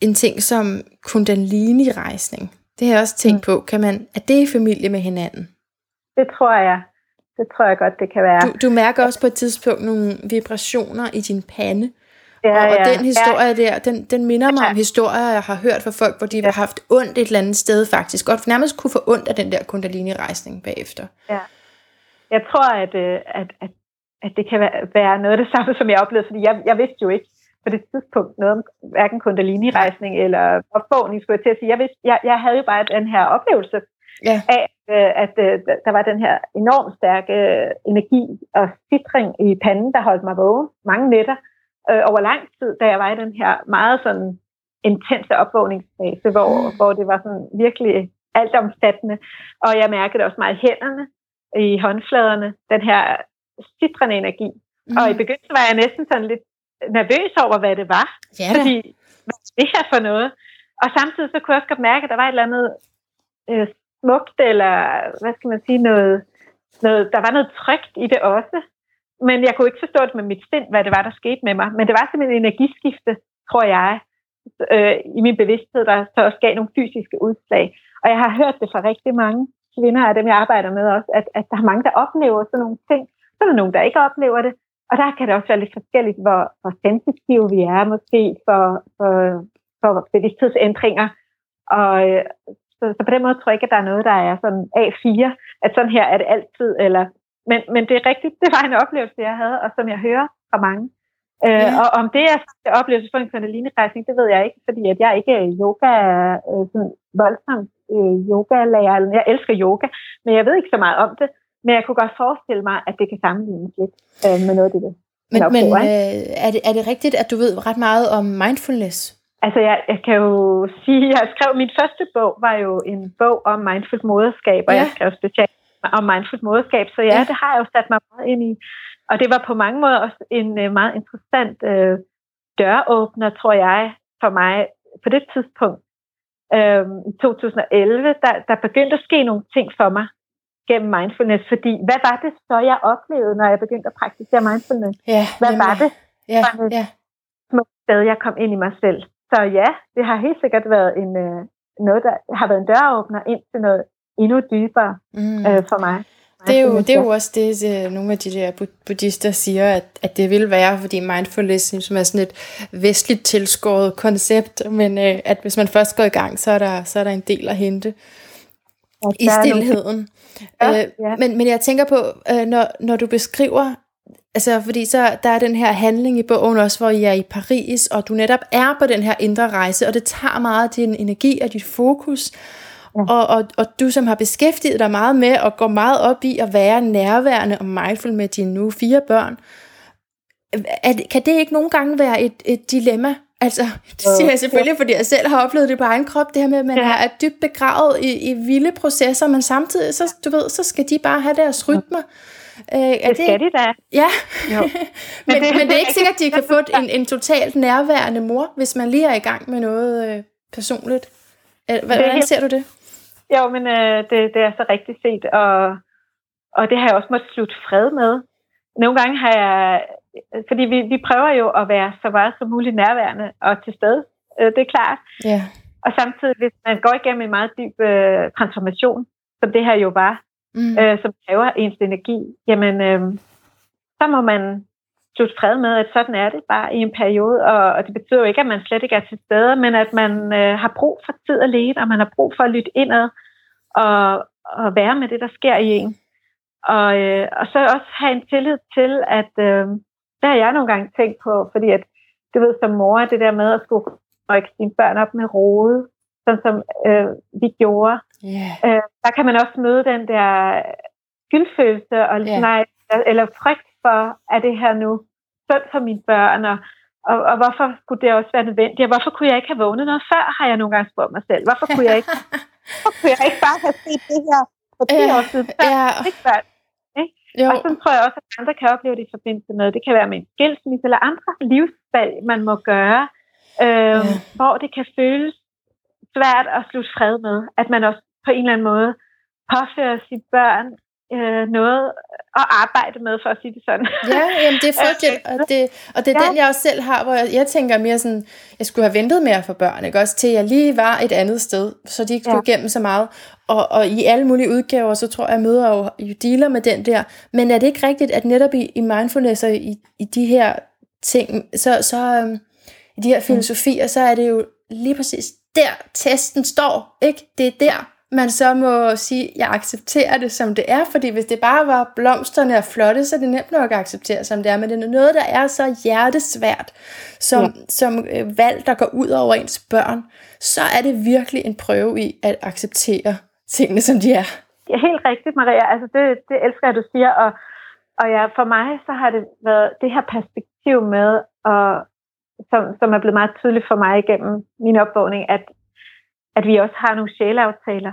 en ting som kundalini-rejsning? Det har jeg også tænkt mm. på. Kan man, er det i familie med hinanden? Det tror jeg. Det tror jeg godt, det kan være. Du, du mærker også på et tidspunkt nogle vibrationer i din pande. Ja, og, og ja, den historie ja. der, den, den minder mig ja. om historier, jeg har hørt fra folk, hvor de ja. har haft ondt et eller andet sted faktisk. Godt nærmest kunne få ondt af den der kundalini-rejsning bagefter. Ja. Jeg tror, at, øh, at, at, at det kan være noget af det samme, som jeg oplevede, fordi jeg, jeg vidste jo ikke på det tidspunkt noget om hverken kundalini-rejsning eller opvågning, skulle jeg til at sige. Jeg, vidste, jeg, jeg havde jo bare den her oplevelse ja. af, at, at øh, der var den her enormt stærke energi og citring i panden, der holdt mig vågen mange nætter øh, over lang tid, da jeg var i den her meget sådan intense opvågningsfase, hvor, mm. hvor det var sådan virkelig altomfattende. Og jeg mærkede også meget i hænderne, i håndfladerne, den her citrende energi. Mm. Og i begyndelsen var jeg næsten sådan lidt nervøs over, hvad det var. Ja, fordi, hvad er det her for noget? Og samtidig så kunne jeg også godt mærke, at der var et eller andet øh, smukt, eller hvad skal man sige, noget, noget, der var noget trygt i det også. Men jeg kunne ikke forstå det med mit sind, hvad det var, der skete med mig. Men det var simpelthen en energiskifte, tror jeg, øh, i min bevidsthed, der så også gav nogle fysiske udslag. Og jeg har hørt det fra rigtig mange kvinder af dem, jeg arbejder med også, at, at der er mange, der oplever sådan nogle ting. Så er der nogen, der ikke oplever det. Og der kan det også være lidt forskelligt, hvor, hvor sensitive vi er måske for, for, for bevidsthedsændringer. Og så, så på den måde tror jeg ikke, at der er noget, der er sådan A4, at sådan her er det altid, eller men, men det er rigtigt, det var en oplevelse, jeg havde, og som jeg hører fra mange. Øh, ja. og om det er en oplevelse for en kundalini-rejsning, det ved jeg ikke, fordi at jeg ikke er yoga, øh, sådan voldsom øh, yoga-lærer. Jeg elsker yoga, men jeg ved ikke så meget om det. Men jeg kunne godt forestille mig, at det kan sammenlignes lidt øh, med noget af det. Men, men øh, er, det, er det rigtigt, at du ved ret meget om mindfulness? Altså, jeg, jeg kan jo sige, jeg skrev, min første bog var jo en bog om mindful moderskab, og ja. jeg skrev specielt om mindful moderskab. Så ja, ja, det har jeg jo sat mig meget ind i. Og det var på mange måder også en uh, meget interessant uh, døråbner, tror jeg, for mig på det tidspunkt. I 2011, der, der begyndte at ske nogle ting for mig gennem mindfulness, fordi hvad var det så, jeg oplevede, når jeg begyndte at praktisere mindfulness? Ja, hvad var det ja, ja. små sted, jeg kom ind i mig selv? Så ja, det har helt sikkert været en, uh, noget, der har været en døråbner ind til noget endnu dybere mm. øh, for mig. Det er, jo, det er jo også det, øh, nogle af de der buddhister siger, at, at det vil være, fordi mindfulness som er sådan et vestligt tilskåret koncept, men øh, at hvis man først går i gang, så er der, så er der en del at hente i stillheden. Ja, øh, ja. Men, men jeg tænker på, øh, når, når du beskriver, altså fordi så der er den her handling i bogen også, hvor I er i Paris, og du netop er på den her indre rejse, og det tager meget af din energi og dit fokus, og, og, og du som har beskæftiget dig meget med og går meget op i at være nærværende og mindful med dine nu fire børn, er, kan det ikke nogle gange være et, et dilemma? Altså, det siger jeg selvfølgelig, fordi jeg selv har oplevet det på egen krop, det her med, at man ja. er dybt begravet i, i vilde processer, men samtidig, så, du ved, så skal de bare have deres rytmer. Øh, er det skal det, de da. Ja, men, men, det, men det er ikke sikkert, at de kan få en, en totalt nærværende mor, hvis man lige er i gang med noget øh, personligt. Hvordan ser du det? Jo, men øh, det, det er så rigtigt set, og, og det har jeg også måttet slutte fred med. Nogle gange har jeg, fordi vi, vi prøver jo at være så meget som muligt nærværende og til stede, øh, det er klart. Ja. Og samtidig, hvis man går igennem en meget dyb øh, transformation, som det her jo var, mm. øh, som kræver ens energi, jamen, øh, så må man slutte fred med, at sådan er det bare i en periode, og, og det betyder jo ikke, at man slet ikke er til stede, men at man øh, har brug for tid alene, og man har brug for at lytte indad, og, og være med det, der sker i en. Og, øh, og så også have en tillid til, at øh, det har jeg nogle gange tænkt på, fordi at, du ved, som mor, det der med at skulle rykke sine børn op med rode, sådan som øh, vi gjorde, yeah. øh, der kan man også møde den der skyldfølelse, og yeah. nej, eller frygt for, er det her nu sundt for mine børn, og, og, og hvorfor skulle det også være nødvendigt, og hvorfor kunne jeg ikke have vågnet noget før, har jeg nogle gange spurgt mig selv. Hvorfor kunne jeg ikke, hvorfor kunne jeg ikke bare have set det her for 10 år siden før? Ja. Ikke før? Jo. Og sådan tror jeg også, at andre kan opleve det i forbindelse med, det kan være med en skilsmisse eller andre livsvalg, man må gøre, øh, ja. hvor det kan føles svært at slutte fred med, at man også på en eller anden måde påfører sine børn øh, noget at arbejde med, for at sige det sådan. Ja, jamen det er frygteligt, og det, og det er ja. den, jeg også selv har, hvor jeg, jeg tænker mere sådan, jeg skulle have ventet mere for børn, ikke? også til jeg lige var et andet sted, så de ikke skulle ja. igennem så meget. Og, og i alle mulige udgaver, så tror jeg, jeg møder jo, jo dealer med den der. Men er det ikke rigtigt, at netop i, i mindfulness og i, i de her ting, så, så øhm, i de her filosofier, så er det jo lige præcis der testen står, ikke? Det er der, man så må sige, jeg accepterer det, som det er, fordi hvis det bare var blomsterne og flotte, så er det nemt nok at acceptere, som det er, men det er noget, der er så hjertesvært, som, ja. som øh, valg, der går ud over ens børn, så er det virkelig en prøve i at acceptere tingene, som de er. Er helt rigtigt, Maria. Altså, det, det elsker jeg, du siger, og, og ja, for mig, så har det været det her perspektiv med, og, som, som er blevet meget tydeligt for mig igennem min opvågning, at, at vi også har nogle sjæleaftaler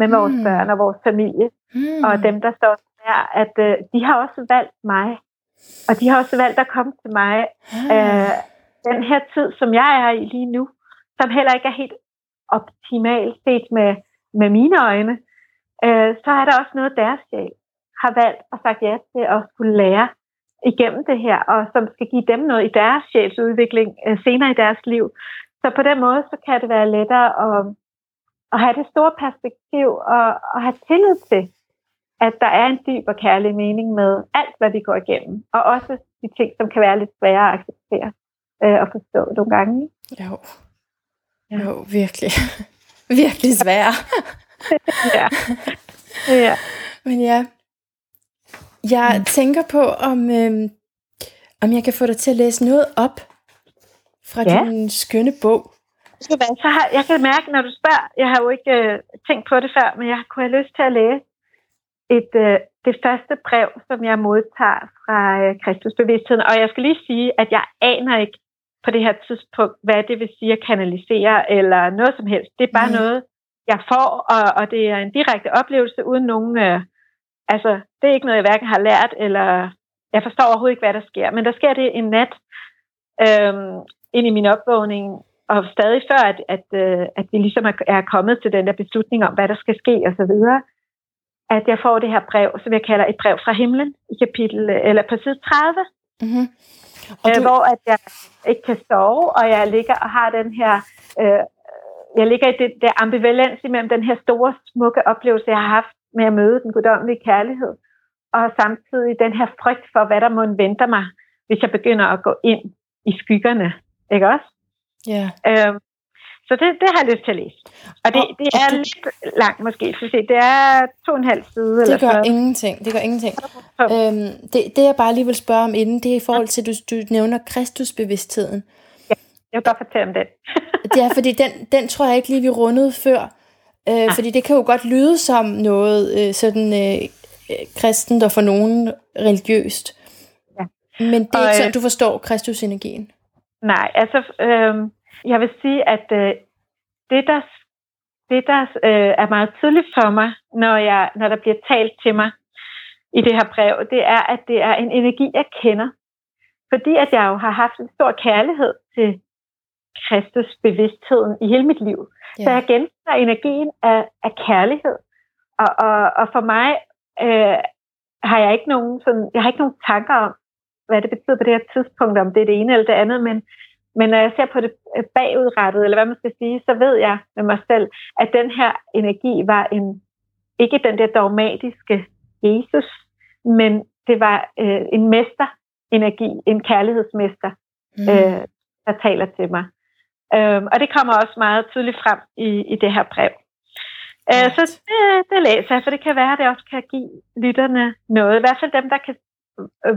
med vores mm. børn og vores familie, mm. og dem, der står der, at øh, de har også valgt mig, og de har også valgt at komme til mig. Mm. Øh, den her tid, som jeg er i lige nu, som heller ikke er helt optimalt set med, med mine øjne, øh, så er der også noget, deres sjæl har valgt og sagt ja til at skulle lære igennem det her, og som skal give dem noget i deres sjælsudvikling øh, senere i deres liv. Så på den måde, så kan det være lettere at, at have det store perspektiv og, og have tillid til, at der er en dyb og kærlig mening med alt, hvad vi går igennem. Og også de ting, som kan være lidt svære at acceptere øh, og forstå nogle gange. Jo, jo virkelig. virkelig svære. ja. ja. Men ja, jeg mm. tænker på, om, øh, om jeg kan få dig til at læse noget op fra ja. din skønne bog. Så har, jeg kan mærke, når du spørger, jeg har jo ikke øh, tænkt på det før, men jeg kunne have lyst til at læse et, øh, det første brev, som jeg modtager fra øh, Kristusbevidstheden. Og jeg skal lige sige, at jeg aner ikke på det her tidspunkt, hvad det vil sige at kanalisere, eller noget som helst. Det er bare mm. noget, jeg får, og, og det er en direkte oplevelse uden nogen... Øh, altså, det er ikke noget, jeg hverken har lært, eller jeg forstår overhovedet ikke, hvad der sker. Men der sker det en nat øh, ind i min opvågning, og stadig før, at, at, øh, at vi ligesom er kommet til den der beslutning om, hvad der skal ske og så videre, at jeg får det her brev, som jeg kalder et brev fra himlen, i kapitel, eller på side 30, mm-hmm. og du... hvor at jeg ikke kan sove, og jeg ligger og har den her, øh, jeg ligger i det der ambivalens imellem den her store, smukke oplevelse, jeg har haft med at møde den guddommelige kærlighed, og samtidig den her frygt for, hvad der må vente mig, hvis jeg begynder at gå ind i skyggerne, ikke også? Ja. Øhm, så det, det har jeg lyst til at læse. Og det, det er lidt langt måske, så se, det er to og en halv side. Det eller gør sådan ingenting. Det gør ingenting. Øhm, det, det jeg bare lige vil spørge om inden, det er i forhold til, at du, du nævner Kristusbevidstheden. Ja, jeg vil godt fortælle om den. det er, fordi den, den tror jeg ikke lige, vi rundede før. Øh, ja. Fordi det kan jo godt lyde som noget øh, sådan øh, kristent og for nogen religiøst. Ja. Men det er Og, ikke øh, sådan, du forstår Kristusenergien. Nej, altså, øh, jeg vil sige, at øh, det, der, det, der øh, er meget tydeligt for mig, når, jeg, når der bliver talt til mig i det her brev, det er, at det er en energi, jeg kender. Fordi at jeg jo har haft en stor kærlighed til Kristus bevidstheden i hele mit liv. Ja. Så jeg genfinder energien af, af kærlighed. Og, og, og for mig øh, har jeg ikke nogen sådan, jeg har ikke nogen tanker om, hvad det betyder på det her tidspunkt, om det er det ene eller det andet, men, men når jeg ser på det bagudrettet, eller hvad man skal sige, så ved jeg med mig selv, at den her energi var en, ikke den der dogmatiske Jesus, men det var øh, en mesterenergi, en kærlighedsmester, mm. øh, der taler til mig. Øhm, og det kommer også meget tydeligt frem i, i det her brev. Øh, så det, det læser jeg, for det kan være, at det også kan give lytterne noget. I hvert fald dem, der kan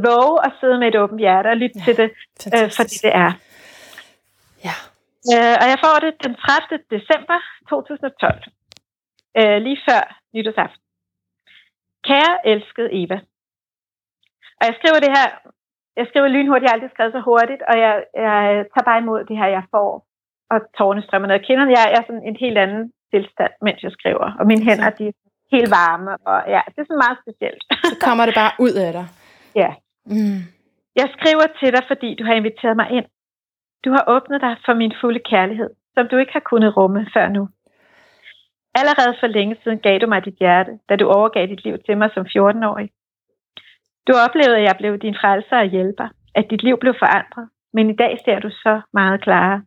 våge at sidde med et åbent hjerte og lytte ja, til det, øh, fordi det er. Ja. Øh, og jeg får det den 30. december 2012, øh, lige før nytårsaften. Kære elskede Eva. Og jeg skriver det her, jeg skriver lynhurtigt, jeg har aldrig skrevet så hurtigt, og jeg, jeg tager bare imod det her, jeg får, og tårne strømmer ned. Kender jeg er sådan en helt anden tilstand, mens jeg skriver, og mine hænder, de er helt varme, og ja, det er sådan meget specielt. Så kommer det bare ud af dig. Ja. Mm. Jeg skriver til dig, fordi du har inviteret mig ind. Du har åbnet dig for min fulde kærlighed, som du ikke har kunnet rumme før nu. Allerede for længe siden gav du mig dit hjerte, da du overgav dit liv til mig som 14-årig. Du oplevede, at jeg blev din frelser og hjælper, at dit liv blev forandret, men i dag ser du så meget klarere.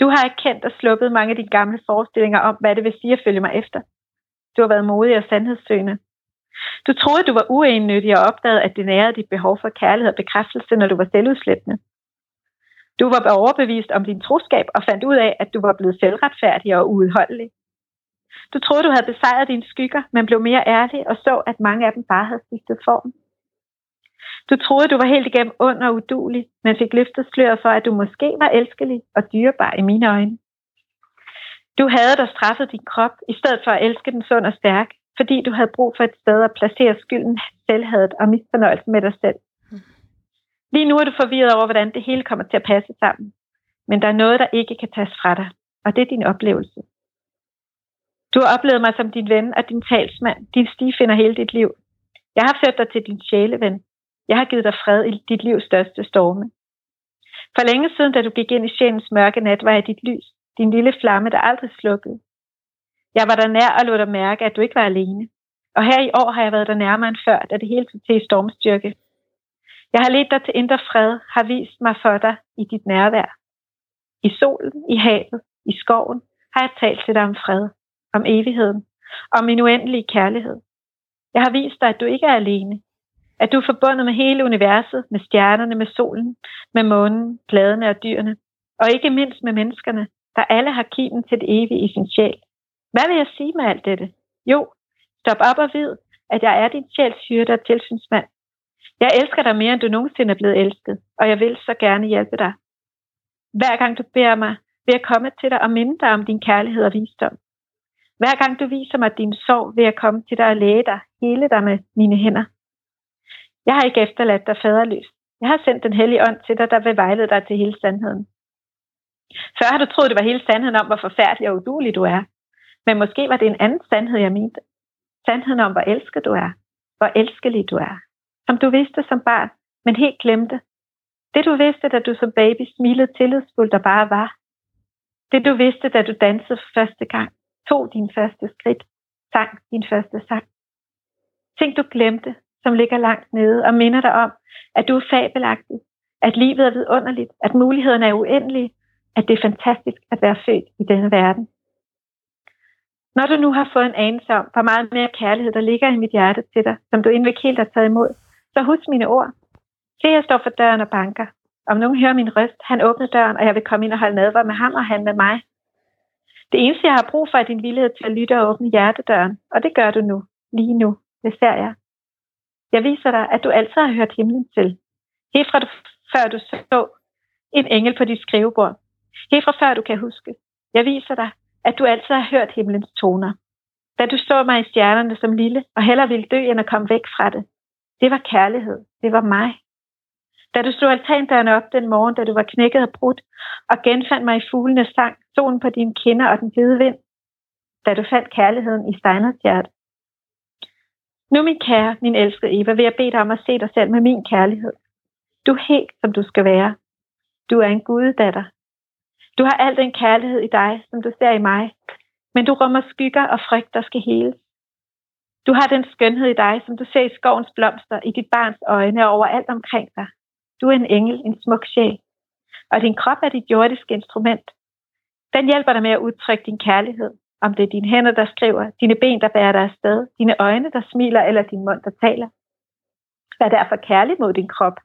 Du har erkendt og sluppet mange af dine gamle forestillinger om, hvad det vil sige at følge mig efter. Du har været modig og sandhedssøgende. Du troede, du var uennyttig og opdagede, at det nærede dit behov for kærlighed og bekræftelse, når du var selvudslættende. Du var overbevist om din troskab og fandt ud af, at du var blevet selvretfærdig og uudholdelig. Du troede, du havde besejret dine skygger, men blev mere ærlig og så, at mange af dem bare havde skiftet form. Du troede, du var helt igennem ond og udulig, men fik løftet sløret for, at du måske var elskelig og dyrebar i mine øjne. Du havde dig straffet din krop, i stedet for at elske den sund og stærk, fordi du havde brug for et sted at placere skylden, selvhadet og misfornøjelsen med dig selv. Lige nu er du forvirret over, hvordan det hele kommer til at passe sammen. Men der er noget, der ikke kan tages fra dig, og det er din oplevelse. Du har oplevet mig som din ven og din talsmand, din stifinder hele dit liv. Jeg har ført dig til din sjæleven. Jeg har givet dig fred i dit livs største storme. For længe siden, da du gik ind i sjælens mørke nat, var jeg dit lys, din lille flamme, der aldrig slukkede. Jeg var der nær og lod dig mærke, at du ikke var alene. Og her i år har jeg været der nærmere end før, da det hele tog til stormstyrke. Jeg har ledt dig til indre fred, har vist mig for dig i dit nærvær. I solen, i havet, i skoven har jeg talt til dig om fred, om evigheden, om min uendelige kærlighed. Jeg har vist dig, at du ikke er alene, at du er forbundet med hele universet, med stjernerne, med solen, med månen, pladene og dyrene, og ikke mindst med menneskerne, der alle har kimen til det evige i sin sjæl. Hvad vil jeg sige med alt dette? Jo, stop op og vid, at jeg er din sjæls hyrde og tilsynsmand. Jeg elsker dig mere, end du nogensinde er blevet elsket, og jeg vil så gerne hjælpe dig. Hver gang du beder mig, vil jeg komme til dig og minde dig om din kærlighed og visdom. Hver gang du viser mig din sorg, vil jeg komme til dig og læge dig, hele dig med mine hænder. Jeg har ikke efterladt dig faderløs. Jeg har sendt den hellige ånd til dig, der vil vejlede dig til hele sandheden. Før har du troet, det var hele sandheden om, hvor forfærdelig og udulig du er. Men måske var det en anden sandhed, jeg mente. Sandheden om, hvor elsket du er. Hvor elskelig du er. Som du vidste som barn, men helt glemte. Det du vidste, da du som baby smilede tillidsfuldt og bare var. Det du vidste, da du dansede for første gang. Tog din første skridt. Sang din første sang. Ting du glemte, som ligger langt nede og minder dig om, at du er fabelagtig, at livet er vidunderligt, at mulighederne er uendelige, at det er fantastisk at være født i denne verden. Når du nu har fået en anelse om, hvor meget mere kærlighed der ligger i mit hjerte til dig, som du endelig helt har taget imod, så husk mine ord. Se, jeg står for døren og banker. Om nogen hører min røst, han åbner døren, og jeg vil komme ind og holde nadver med ham og han med mig. Det eneste, jeg har brug for, er din villighed til at lytte og åbne hjertedøren, og det gør du nu, lige nu, det ser jeg. Jeg viser dig, at du altid har hørt himlen til. Helt fra du, før du så en engel på dit skrivebord. Helt fra før du kan huske. Jeg viser dig, at du altid har hørt himlens toner. Da du så mig i stjernerne som lille, og heller ville dø, end at komme væk fra det. Det var kærlighed. Det var mig. Da du slog altandørene op den morgen, da du var knækket og brudt, og genfandt mig i fuglenes sang, solen på dine kinder og den hvide vind. Da du fandt kærligheden i Steiners hjerte. Nu, min kære, min elskede Eva, vil jeg bede dig om at se dig selv med min kærlighed. Du er helt, som du skal være. Du er en guddatter. Du har al den kærlighed i dig, som du ser i mig, men du rummer skygger og frygt, der skal heles. Du har den skønhed i dig, som du ser i skovens blomster, i dit barns øjne og overalt omkring dig. Du er en engel, en smuk sjæl. Og din krop er dit jordiske instrument. Den hjælper dig med at udtrykke din kærlighed. Om det er dine hænder, der skriver, dine ben, der bærer dig afsted, dine øjne, der smiler, eller din mund, der taler. Vær derfor kærlig mod din krop.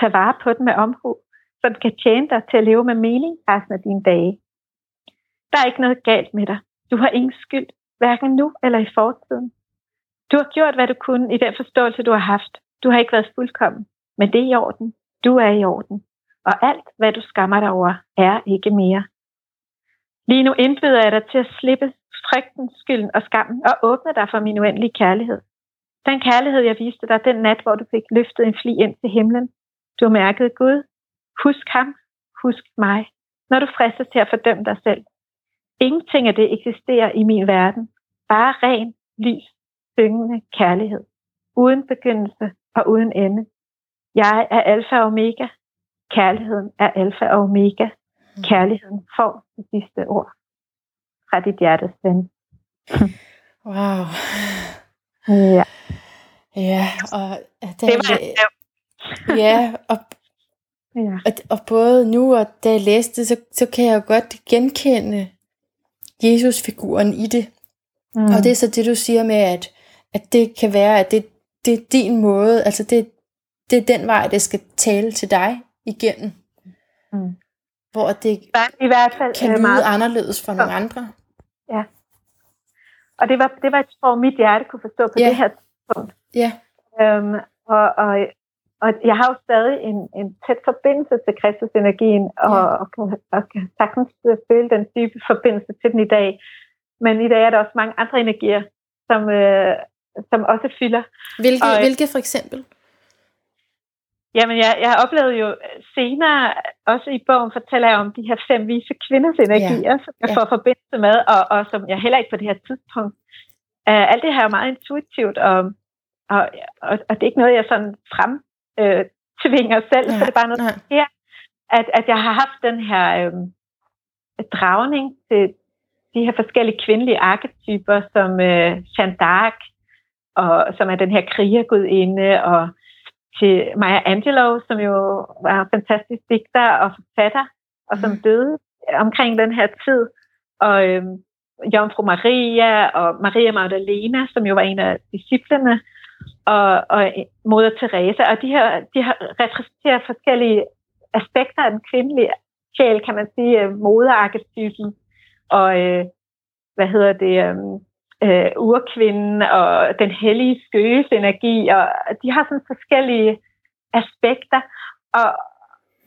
Tag vare på den med omhu, så den kan tjene dig til at leve med mening resten af dine dage. Der er ikke noget galt med dig. Du har ingen skyld, hverken nu eller i fortiden. Du har gjort, hvad du kunne i den forståelse, du har haft. Du har ikke været fuldkommen, men det er i orden. Du er i orden. Og alt, hvad du skammer dig over, er ikke mere. Lige nu indbyder jeg dig til at slippe frygten, skylden og skammen og åbne dig for min uendelige kærlighed. Den kærlighed, jeg viste dig den nat, hvor du fik løftet en fli ind til himlen. Du mærket Gud. Husk ham. Husk mig. Når du fristes til at fordømme dig selv. Ingenting af det eksisterer i min verden. Bare ren, lys, syngende kærlighed. Uden begyndelse og uden ende. Jeg er alfa og omega. Kærligheden er alfa og omega. Kærligheden får det sidste ord fra dit hjertes ven. Wow. Ja. Ja, og det var ja, og, ja. og, og både nu og da jeg læste det, så, så kan jeg jo godt genkende Jesus-figuren i det. Mm. Og det er så det, du siger med, at, at det kan være, at det, det er din måde, altså det, det er den vej, det skal tale til dig igennem. Mm. Hvor det i hvert fald kan lyde meget... anderledes for nogle andre. Ja. Og det var, det var et sprog, mit hjerte kunne forstå på Ja. det her tidspunkt. Ja, Øhm, og, og, og jeg har jo stadig en, en tæt forbindelse til Kristus-energien, og, Ja. og, kan, og kan sagtens føle den dybe forbindelse til den i dag. Men i dag er der også mange andre energier, som, øh, som også fylder. hvilke, Og- hvilke for eksempel? Jamen, jeg, jeg oplevede jo senere, også i bogen fortæller jeg om de her fem vise kvinders energier, som jeg Ja. får forbindelse med, og, og som jeg heller ikke på det her tidspunkt. Uh, alt det her er meget intuitivt, og, og, og, og det er ikke noget, jeg sådan frem øh, tvinger selv, så det er bare noget, nej. at, at jeg har haft den her øh, dragning til de her forskellige kvindelige arketyper, som øh, Jeanne d'Arc, og, som er den her krigergudinde, og til Maya Angelou, som jo var en fantastisk digter og forfatter, og som Mhm. døde omkring den her tid. Og øh, Jomfru Maria og Maria Magdalena, som jo var en af disciplene, og, og Moder Teresa. Og de her, de her repræsenterer forskellige aspekter af den kvindelige sjæl, kan man sige, øh, moderarketypen, og øh, hvad hedder det, øh, øh, urkvinden og den hellige skøges energi, og de har sådan forskellige aspekter, og,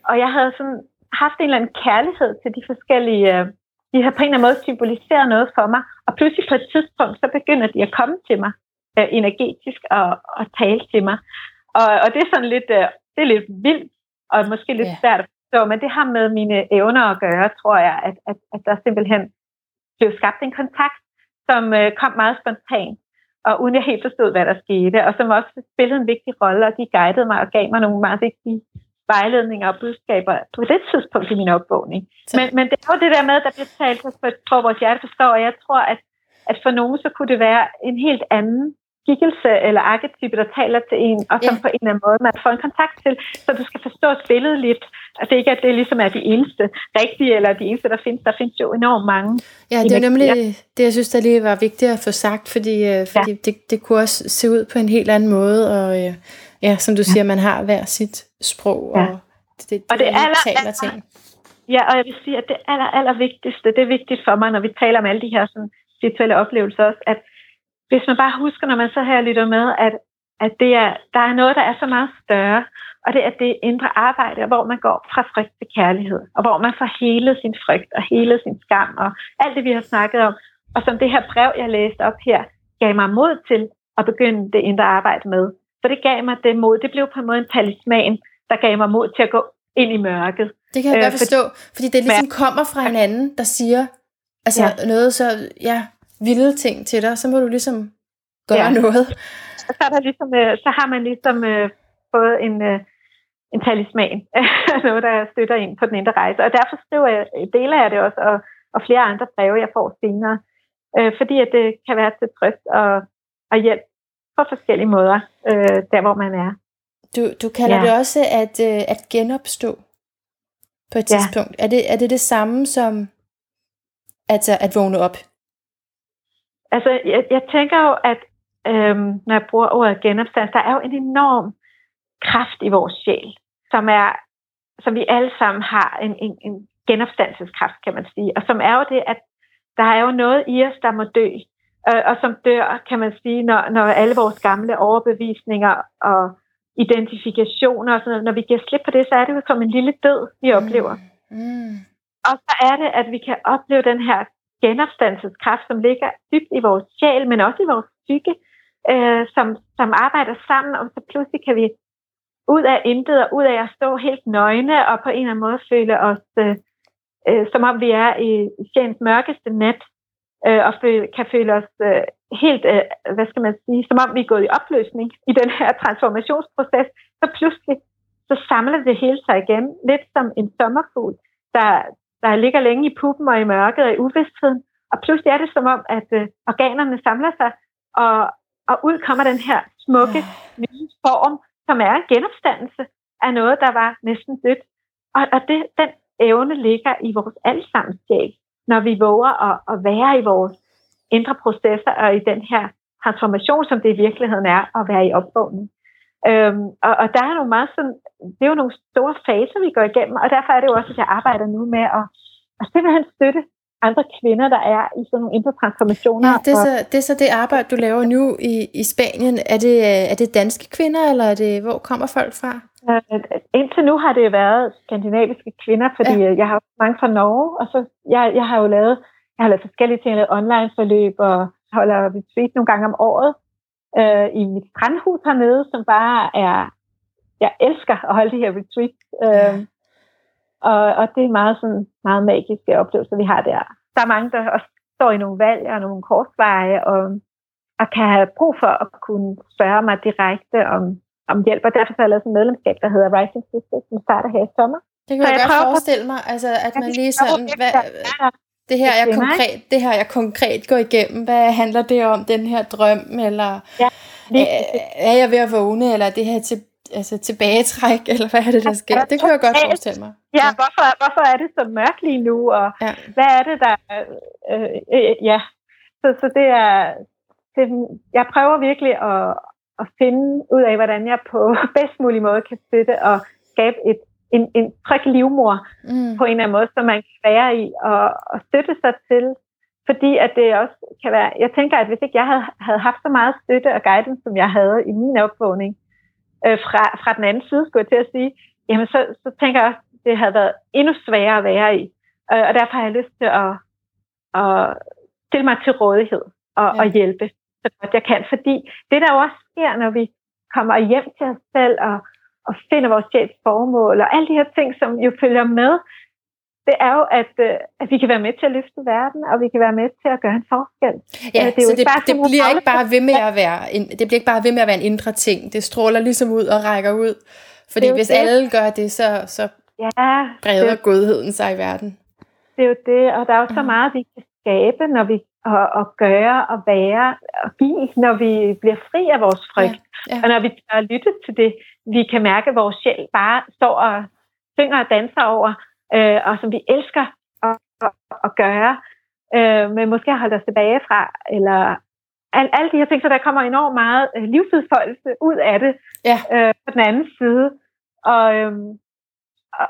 og jeg havde sådan haft en eller anden kærlighed til de forskellige, øh, de har på en eller anden måde symboliseret noget for mig, og pludselig på et tidspunkt, så begynder de at komme til mig øh, energetisk og, og tale til mig. Og, og det er sådan lidt, øh, det er lidt vildt, og måske lidt Ja. svært at forstå, men det har med mine evner at gøre, tror jeg, at, at, at der simpelthen blev skabt en kontakt, som øh, kom meget spontant, og uden jeg helt forstod, hvad der skete, og som også spillede en vigtig rolle, og de guidede mig og gav mig nogle meget vigtige vejledninger og budskaber på det tidspunkt i min opvågning. Så, Men, men det er jo det der med, at der bliver talt på et sprog, vores hjerte forstår, og jeg tror, at, at for nogen, så kunne det være en helt anden skikkelse eller arketype, der taler til en, og som Ja. på en eller anden måde man får en kontakt til, så du skal forstå spillet lidt, det ikke at det ligesom er de eneste rigtige, eller de eneste, der findes. Der findes jo enormt mange. ja, det er nemlig det, jeg synes, der lige var vigtigt at få sagt, fordi, øh, fordi ja. det, det kunne også se ud på en helt anden måde, og øh, ja, som du siger, man har hver sit sprog, Ja. og det, det, Og det lige aller- taler en. Ja, og jeg vil sige, at det aller, aller vigtigste, det er vigtigt for mig, når vi taler om alle de her sådan, spirituelle oplevelser også, at hvis man bare husker, når man så her lytter med, at, at det er, der er noget, der er så meget større, og det er det indre arbejde, hvor man går fra frygt til kærlighed, og hvor man får hele sin frygt og hele sin skam, og alt det, vi har snakket om, og som det her brev, jeg læste op her, gav mig mod til at begynde det indre arbejde med. For det gav mig det mod, det blev på en måde en talisman, der gav mig mod til at gå ind i mørket. Det kan jeg Øh, godt forstå, fordi det ligesom kommer fra en anden, der siger altså Ja. noget så ja, vilde ting til dig, så må du ligesom gøre Ja. noget. Og så, er der ligesom, øh, så har man ligesom øh, fået en, øh, en talisman, noget, der støtter ind på den indre rejse. Og derfor skriver jeg, deler jeg det også, og, og flere andre breve, jeg får senere, øh, fordi at det kan være til trøst og, og hjælp på forskellige måder, øh, der hvor man er. Du, du kalder ja. det også at, øh, at genopstå på et tidspunkt. Ja. Er, det, er det det samme som altså at vågne op? Altså, jeg, jeg tænker jo, at øhm, når jeg bruger ordet genopstand, der er jo en enorm kraft i vores sjæl, som er, som vi alle sammen har en, en, en genopstandelseskraft, kan man sige, og som er jo det, at der er jo noget i os, der må dø, øh, og som dør, kan man sige, når, når alle vores gamle overbevisninger og identifikationer og sådan noget, når vi giver slip på det, så er det jo som en lille død, vi mm. oplever. Mm. Og så er det, at vi kan opleve den her genopstandelseskraft, som ligger dybt i vores sjæl, men også i vores psyke, øh, som, som arbejder sammen, og så pludselig kan vi ud af intet og ud af at stå helt nøgne og på en eller anden måde føle os, øh, øh, som om vi er i sjælens mørkeste nat, øh, og føle, kan føle os øh, helt, øh, hvad skal man sige, som om vi er gået i opløsning i den her transformationsproces, så pludselig så samler det hele sig igen, lidt som en sommerfugl, der, der ligger længe i puppen og i mørket og i uvidstheden, og pludselig er det som om, at øh, organerne samler sig, og, og ud kommer den her smukke nye form, som er en genopstandelse af noget, der var næsten dødt. Og, og det, den evne ligger i vores allesammens sjæl, når vi våger at, at være i vores indre processer og i den her transformation, som det i virkeligheden er at være i opvågning. Øhm, og, og der er nogle meget sådan, det er jo nogle store faser, vi går igennem, og derfor er det jo også, at jeg arbejder nu med at, at simpelthen støtte andre kvinder, der er i sådan nogle indre transformationer. Ja, det, er så, det er så det arbejde, du laver nu i, i Spanien. Er det, er det danske kvinder, eller er det, hvor kommer folk fra? Øh, indtil nu har det været skandinaviske kvinder, fordi ja. jeg har mange fra Norge, og så jeg, jeg har jo lavet, jeg har lavet forskellige ting, lavet online forløb, og holder retreat nogle gange om året øh, i mit strandhus hernede, som bare er, jeg elsker at holde de her retreats. Øh, ja. Og, og det er meget, sådan, meget magiske oplevelser, vi har der. Der er mange, der også står i nogle valg og nogle korsveje, og, og kan have brug for at kunne spørge mig direkte om, om hjælp. Og derfor har jeg lavet et medlemskab, der hedder Rising Sisters, som starter her i sommer. Det kan jeg, jeg godt forestille mig, altså, at man lige sådan, hvad, det her, jeg konkret, det her jeg konkret går igennem, hvad handler det om, den her drøm, eller ja, er jeg ved at vågne, eller det her til, altså tilbagetræk, eller hvad er det, der sker? Det kan jeg godt forestille mig. Ja, hvorfor, hvorfor er det så mørkt lige nu, og ja. hvad er det, der... Øh, øh, ja, så, så det er... Det, jeg prøver virkelig at, at finde ud af, hvordan jeg på bedst mulig måde kan støtte og skabe et, en, en tryg livmor mm. på en eller anden måde, som man kan være i og, og støtte sig til. Fordi at det også kan være... Jeg tænker, at hvis ikke jeg havde, havde haft så meget støtte og guidance, som jeg havde i min opvågning, øh, fra, fra den anden side, skulle jeg til at sige, jamen så, så tænker jeg også, det havde været endnu sværere at være i. Øh, og derfor har jeg lyst til at, at stille mig til rådighed og, ja. og hjælpe så godt jeg kan. Fordi det, der også sker, når vi kommer hjem til os selv og, og finder vores chefs formål og alle de her ting, som jo følger med, det er jo, at, øh, at vi kan være med til at løfte verden, og vi kan være med til at gøre en forskel. Ja, øh, det, er så det, bare, det bliver ikke bare ved med at være en, det bliver ikke bare ved med at være en indre ting. Det stråler ligesom ud og rækker ud. Fordi hvis det. alle gør det, så, så ja, breder det, godheden sig i verden. Det er jo det, og der er jo så mm. meget, vi kan skabe, når vi og, og gøre og være og give, når vi bliver fri af vores frygt. Ja, ja. Og når vi tør lytte til det, vi kan mærke, at vores sjæl bare står og synger og danser over, øh, og som vi elsker at, at, gøre, øh, men måske har holdt os tilbage fra, eller al, alle de her ting, så der kommer enormt meget øh, livsudfoldelse ud af det ja. øh, på den anden side. Og, øh,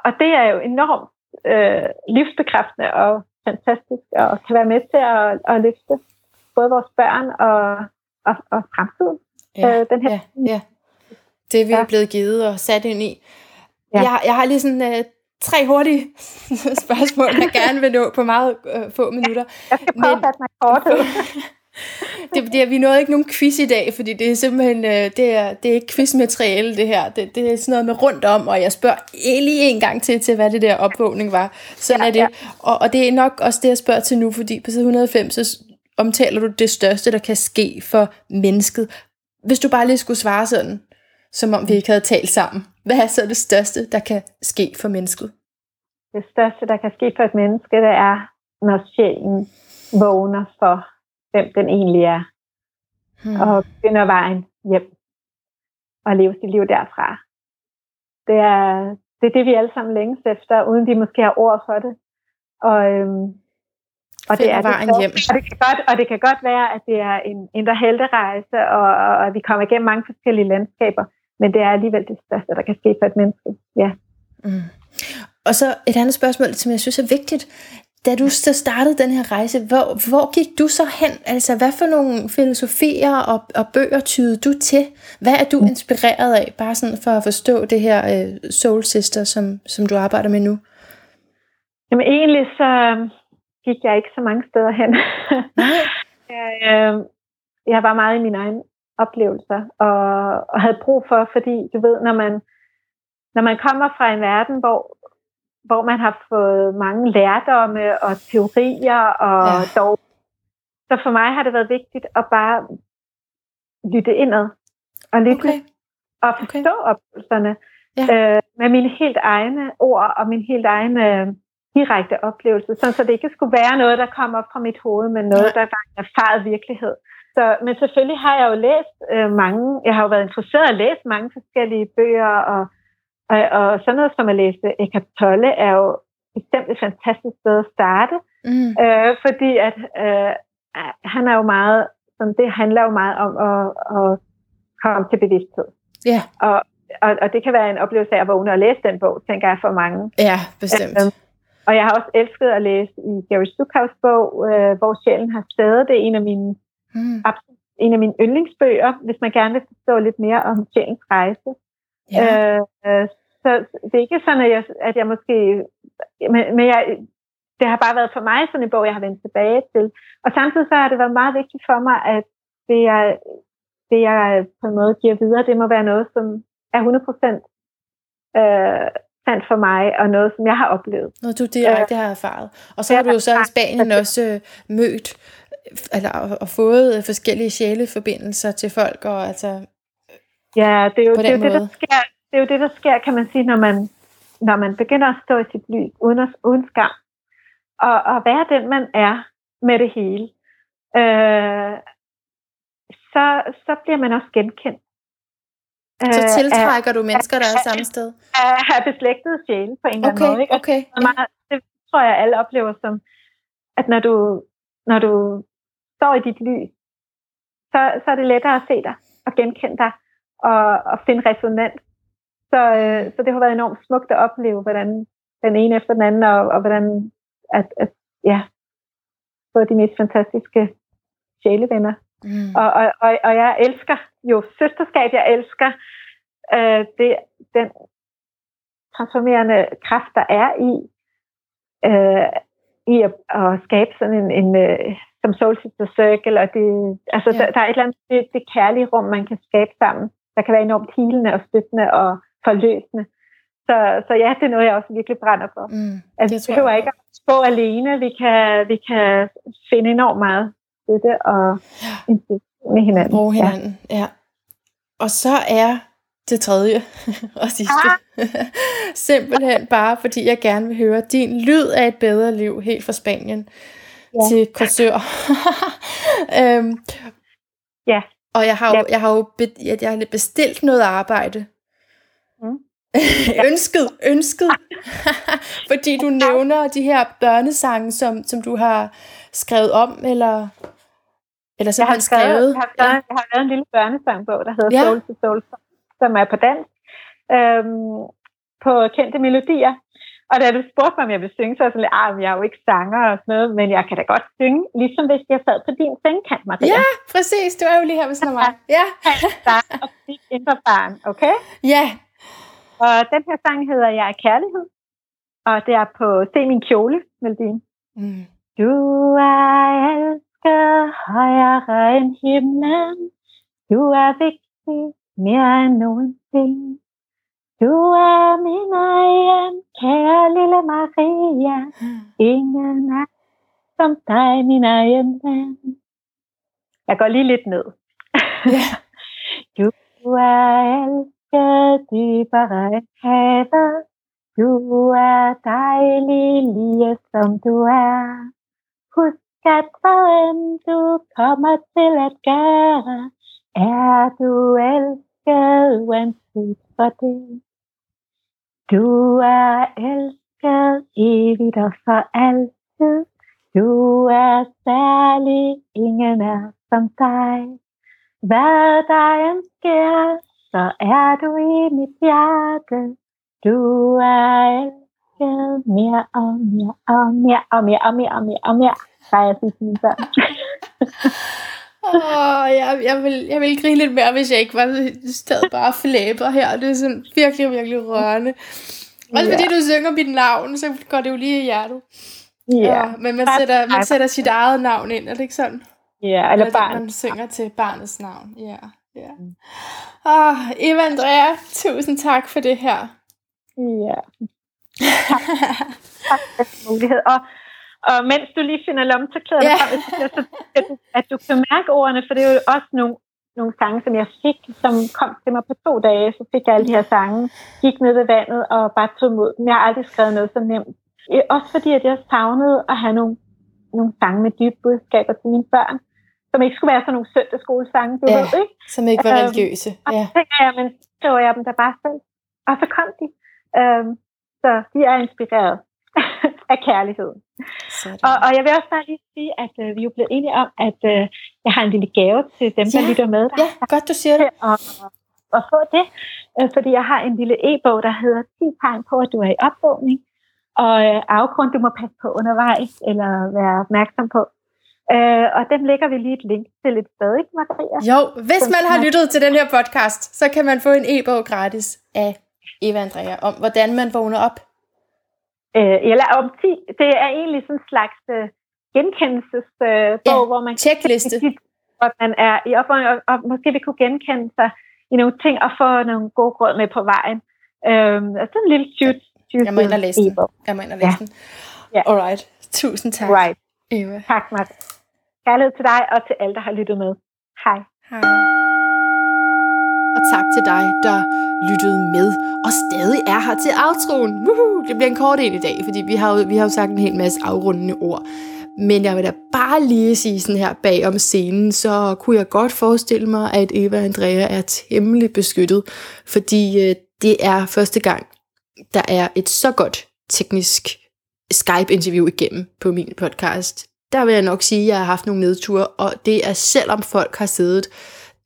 og det er jo enormt øh, livsbekræftende og fantastisk, og kan være med til at, at løfte både vores børn og, og, og fremtiden. Ja, øh, den her. Ja, ja. Det vi ja. er blevet givet og sat ind i. Ja. Jeg, jeg har lige sådan øh, tre hurtige spørgsmål, jeg gerne vil nå på meget øh, få minutter. Jeg skal prøve Men, at mig det, det, vi nåede ikke nogen quiz i dag, fordi det er simpelthen, øh, det, er, det er ikke quizmateriale det her. Det, det er sådan noget med rundt om, og jeg spørger lige en gang til, til hvad det der opvågning var. Sådan ja, er det. Ja. Og, og det er nok også det, jeg spørger til nu, fordi på side 105, så omtaler du det største, der kan ske for mennesket. Hvis du bare lige skulle svare sådan, som om vi ikke havde talt sammen. Hvad er så det største, der kan ske for mennesket? Det største, der kan ske for et menneske, det er, når sjælen vågner for, hvem den egentlig er. Hmm. Og begynder vejen hjem. Og leve sit liv derfra. Det er, det er det, vi alle sammen længes efter, uden de måske har ord for det. Og, øhm, og det er vejen det, hjem. Og det, kan godt, og det kan godt være, at det er en indre helterejse, og, og, og vi kommer igennem mange forskellige landskaber, men det er alligevel det største, der kan ske for et menneske. Ja. Mm. Og så et andet spørgsmål, som jeg synes er vigtigt. Da du så startede den her rejse, hvor, hvor gik du så hen? Altså, hvad for nogle filosofier og, og bøger tyede du til? Hvad er du mm. inspireret af, bare sådan for at forstå det her uh, Soul Sister, som, som du arbejder med nu? Jamen egentlig så øhm, gik jeg ikke så mange steder hen. jeg, øh, jeg var meget i mine egne oplevelser, og, og havde brug for, fordi du ved, når man, når man kommer fra en verden, hvor hvor man har fået mange lærdomme og teorier og ja. dog. Så for mig har det været vigtigt at bare lytte indad og lytte okay. og forstå okay. oplevelserne ja. øh, med mine helt egne ord og min helt egen øh, direkte oplevelse, sådan så det ikke skulle være noget, der kommer fra mit hoved, men noget, ja. der var en erfaret virkelighed. Så, men selvfølgelig har jeg jo læst øh, mange, jeg har jo været interesseret at læse mange forskellige bøger og og, og sådan noget som at læse Eckhart Tolle er jo bestemt et fantastisk sted at starte, mm. øh, fordi at øh, han er jo meget, sådan, det handler jo meget om at, at komme til bevidsthed. Ja. Yeah. Og, og, og det kan være en oplevelse af at vågne og læse den bog, tænker jeg for mange. Ja, bestemt. Øh, og jeg har også elsket at læse i Gary Stuckhaus bog, øh, hvor sjælen har stedet. Det er en af mine mm. absolut, en af mine yndlingsbøger, hvis man gerne vil forstå lidt mere om sjælens rejse. Ja. Øh, øh, så det er ikke sådan, at jeg, at jeg måske... Men, men jeg, det har bare været for mig sådan en bog, jeg har vendt tilbage til. Og samtidig så har det været meget vigtigt for mig, at det jeg, det jeg på en måde giver videre, det må være noget, som er 100% øh, sandt for mig, og noget, som jeg har oplevet. Noget, du direkte øh, har erfaret. Og så har du jo så i Spanien også øh, mødt, eller og fået forskellige sjæleforbindelser til folk, og altså Ja, det er jo, det, er jo det, der sker, det er jo det, der sker, kan man sige, når man, når man begynder at stå i sit lys uden, at, uden skam. Og, og være den, man er med det hele. Øh, så, så bliver man også genkendt. Så øh, tiltrækker øh, du mennesker, der er samme sted? At have beslægtet sjæle på en eller anden måde. Ikke? Okay, okay. Meget, det tror jeg, alle oplever som, at når du, når du står i dit lys, så, så er det lettere at se dig og genkende dig og, og finde resonans. Så, øh, så det har været enormt smukt at opleve, hvordan den ene efter den anden, og, og hvordan at, at ja, få de mest fantastiske sjælevenner. Mm. Og, og, og, og jeg elsker jo søsterskab, jeg elsker øh, det, den transformerende kraft, der er i, øh, i at, at skabe sådan en, en uh, som Soul Sister Circle, og det, altså ja. der, der er et eller andet, det, det kærlige rum, man kan skabe sammen der kan være enormt hilende og støttende og forløsende. Så, så ja, det er noget, jeg også virkelig brænder for. Mm, altså, vi behøver ikke at gå alene. Vi kan, vi kan finde enormt meget støtte og ja. med hinanden. Bruge hinanden, ja. ja. Og så er det tredje og sidste. Ah. Simpelthen bare, fordi jeg gerne vil høre din lyd af et bedre liv helt fra Spanien ja. til Korsør. øhm, ja. Og jeg har jo, jeg har jo be, jeg har bestilt noget arbejde. Mm. ønsket, ønsket. Fordi du nævner de her børnesange, som, som du har skrevet om, eller, eller jeg har skrevet. skrevet. Jeg, har skrevet ja. jeg har lavet en lille børnesangbog, der hedder ja. Soul to Soul, som er på dansk. Øhm, på kendte melodier. Og da du spurgte mig, om jeg ville synge, så var jeg sådan lidt, ah, jeg er jo ikke sanger og sådan noget, men jeg kan da godt synge, ligesom hvis jeg sad på din sengkant, Maria. Ja, præcis. Du er jo lige her ved sådan mig. Ja. og dit indre barn, okay? Ja. Og den her sang hedder Jeg er kærlighed, og det er på Se min kjole, melodien. Mm. Du er elsket højere end himlen, du er vigtig mere end nogensinde. Du er min egen, kære lille Maria. Ingen er som dig, min egen ven. Jeg går lige lidt ned. Ja. du er elske dybere end havet. Du er dejlig lige som du er. Husk at hvad du kommer til at gøre, er du elsket uanset for det. Du er elsket evigt og for altid. Du er særlig, ingen er som dig. Hvad der end sker, så er du i mit hjerte. Du er elsket mere og mere og mere og mere og mere og mere og mere. Der er jeg Åh, jeg, jeg, vil, jeg vil grine lidt mere, hvis jeg ikke var stadig bare flæber her. Det er sådan virkelig, virkelig rørende. Også fordi du synger mit navn, så går det jo lige i hjertet. Ja. men man sætter, man sætter sit eget navn ind, er det ikke sådan? Ja, eller barn. Man synger til barnets navn. Ja, ja. Åh, Eva Andrea, tusind tak for det her. Ja. Tak for mulighed. Og, og mens du lige finder lommetørklæderne Ja. frem, så, at, du, at du kan mærke ordene, for det er jo også nogle, nogle sange, som jeg fik, som kom til mig på to dage. Så fik jeg alle de her sange, gik ned ved vandet og bare tog imod dem. Jeg har aldrig skrevet noget så nemt. Også fordi, at jeg savnede at have nogle, nogle sange med dybe budskaber til mine børn, som ikke skulle være sådan nogle søndagsskolesange, du Ja. ved, ikke? Som ikke var Øhm, religiøse. Og Ja. så tænker jeg, men skriver jeg dem der bare selv. Og så kom de. Øhm, så de er inspireret af kærligheden. Sådan. Og, og jeg vil også bare lige sige, at øh, vi er jo blevet enige om, at øh, jeg har en lille gave til dem, der Ja. lytter med. Der Ja, godt du siger det. at, at få det. Øh, fordi jeg har en lille e-bog, der hedder 10 tegn på, at du er i opvågning. Og øh, afgrund, du må passe på undervejs, eller være opmærksom på. Øh, og den lægger vi lige et link til et sted, ikke Maria? Jo, hvis man har lyttet til den her podcast, så kan man få en e-bog gratis af Eva Andrea om, hvordan man vågner op. Øh, eller om 10, det er egentlig sådan en slags øh, genkendelsesbog, øh, Ja, hvor man checkliste. kan hvor man er i opvågning, og, og måske vil kunne genkende sig i nogle ting og få nogle gode råd med på vejen. Øhm, og sådan en lille cute, cute Jeg må ind og læse den. Jeg må ind og læse Ja. den. Ja. Alright. Tusind tak, Right. Eva. Tak, Mads. Kærlighed til dig og til alle, der har lyttet med. Hej. Hej. Og tak til dig, der lyttede med og stadig er her til outroen. Woohoo! Det bliver en kort en i dag, fordi vi har, jo, vi har jo sagt en hel masse afrundende ord. Men jeg vil da bare lige sige sådan her bag om scenen, så kunne jeg godt forestille mig, at Eva og Andrea er temmelig beskyttet, fordi øh, det er første gang, der er et så godt teknisk Skype-interview igennem på min podcast. Der vil jeg nok sige, at jeg har haft nogle nedture, og det er selvom folk har siddet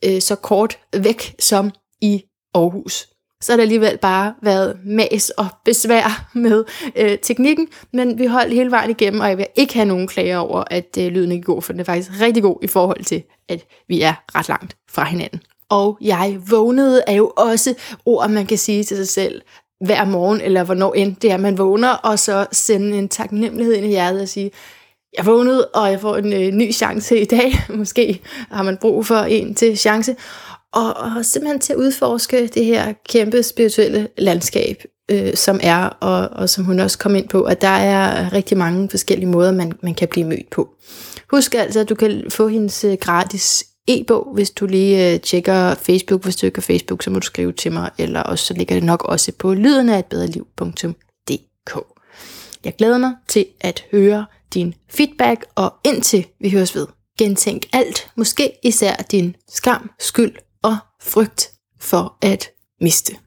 øh, så kort væk som i Aarhus. Så har det alligevel bare været mas og besvær med øh, teknikken, men vi holdt hele vejen igennem, og jeg vil ikke have nogen klager over, at øh, lyden ikke går, for den er faktisk rigtig god i forhold til, at vi er ret langt fra hinanden. Og jeg vågnede er jo også ord, man kan sige til sig selv hver morgen, eller hvornår end det er, man vågner, og så sende en taknemmelighed ind i hjertet og sige, jeg vågnede, og jeg får en øh, ny chance i dag. Måske har man brug for en til chance. Og, og simpelthen til at udforske det her kæmpe spirituelle landskab, øh, som er, og, og som hun også kom ind på, at der er rigtig mange forskellige måder, man, man kan blive mødt på. Husk altså, at du kan få hendes øh, gratis e-bog, hvis du lige øh, tjekker Facebook. Hvis du ikke har Facebook, så må du skrive til mig, eller også så ligger det nok også på lyden af et bedre liv.dk. Jeg glæder mig til at høre din feedback, og indtil vi høres ved, gentænk alt, måske især din skam, skyld og frygt for at miste.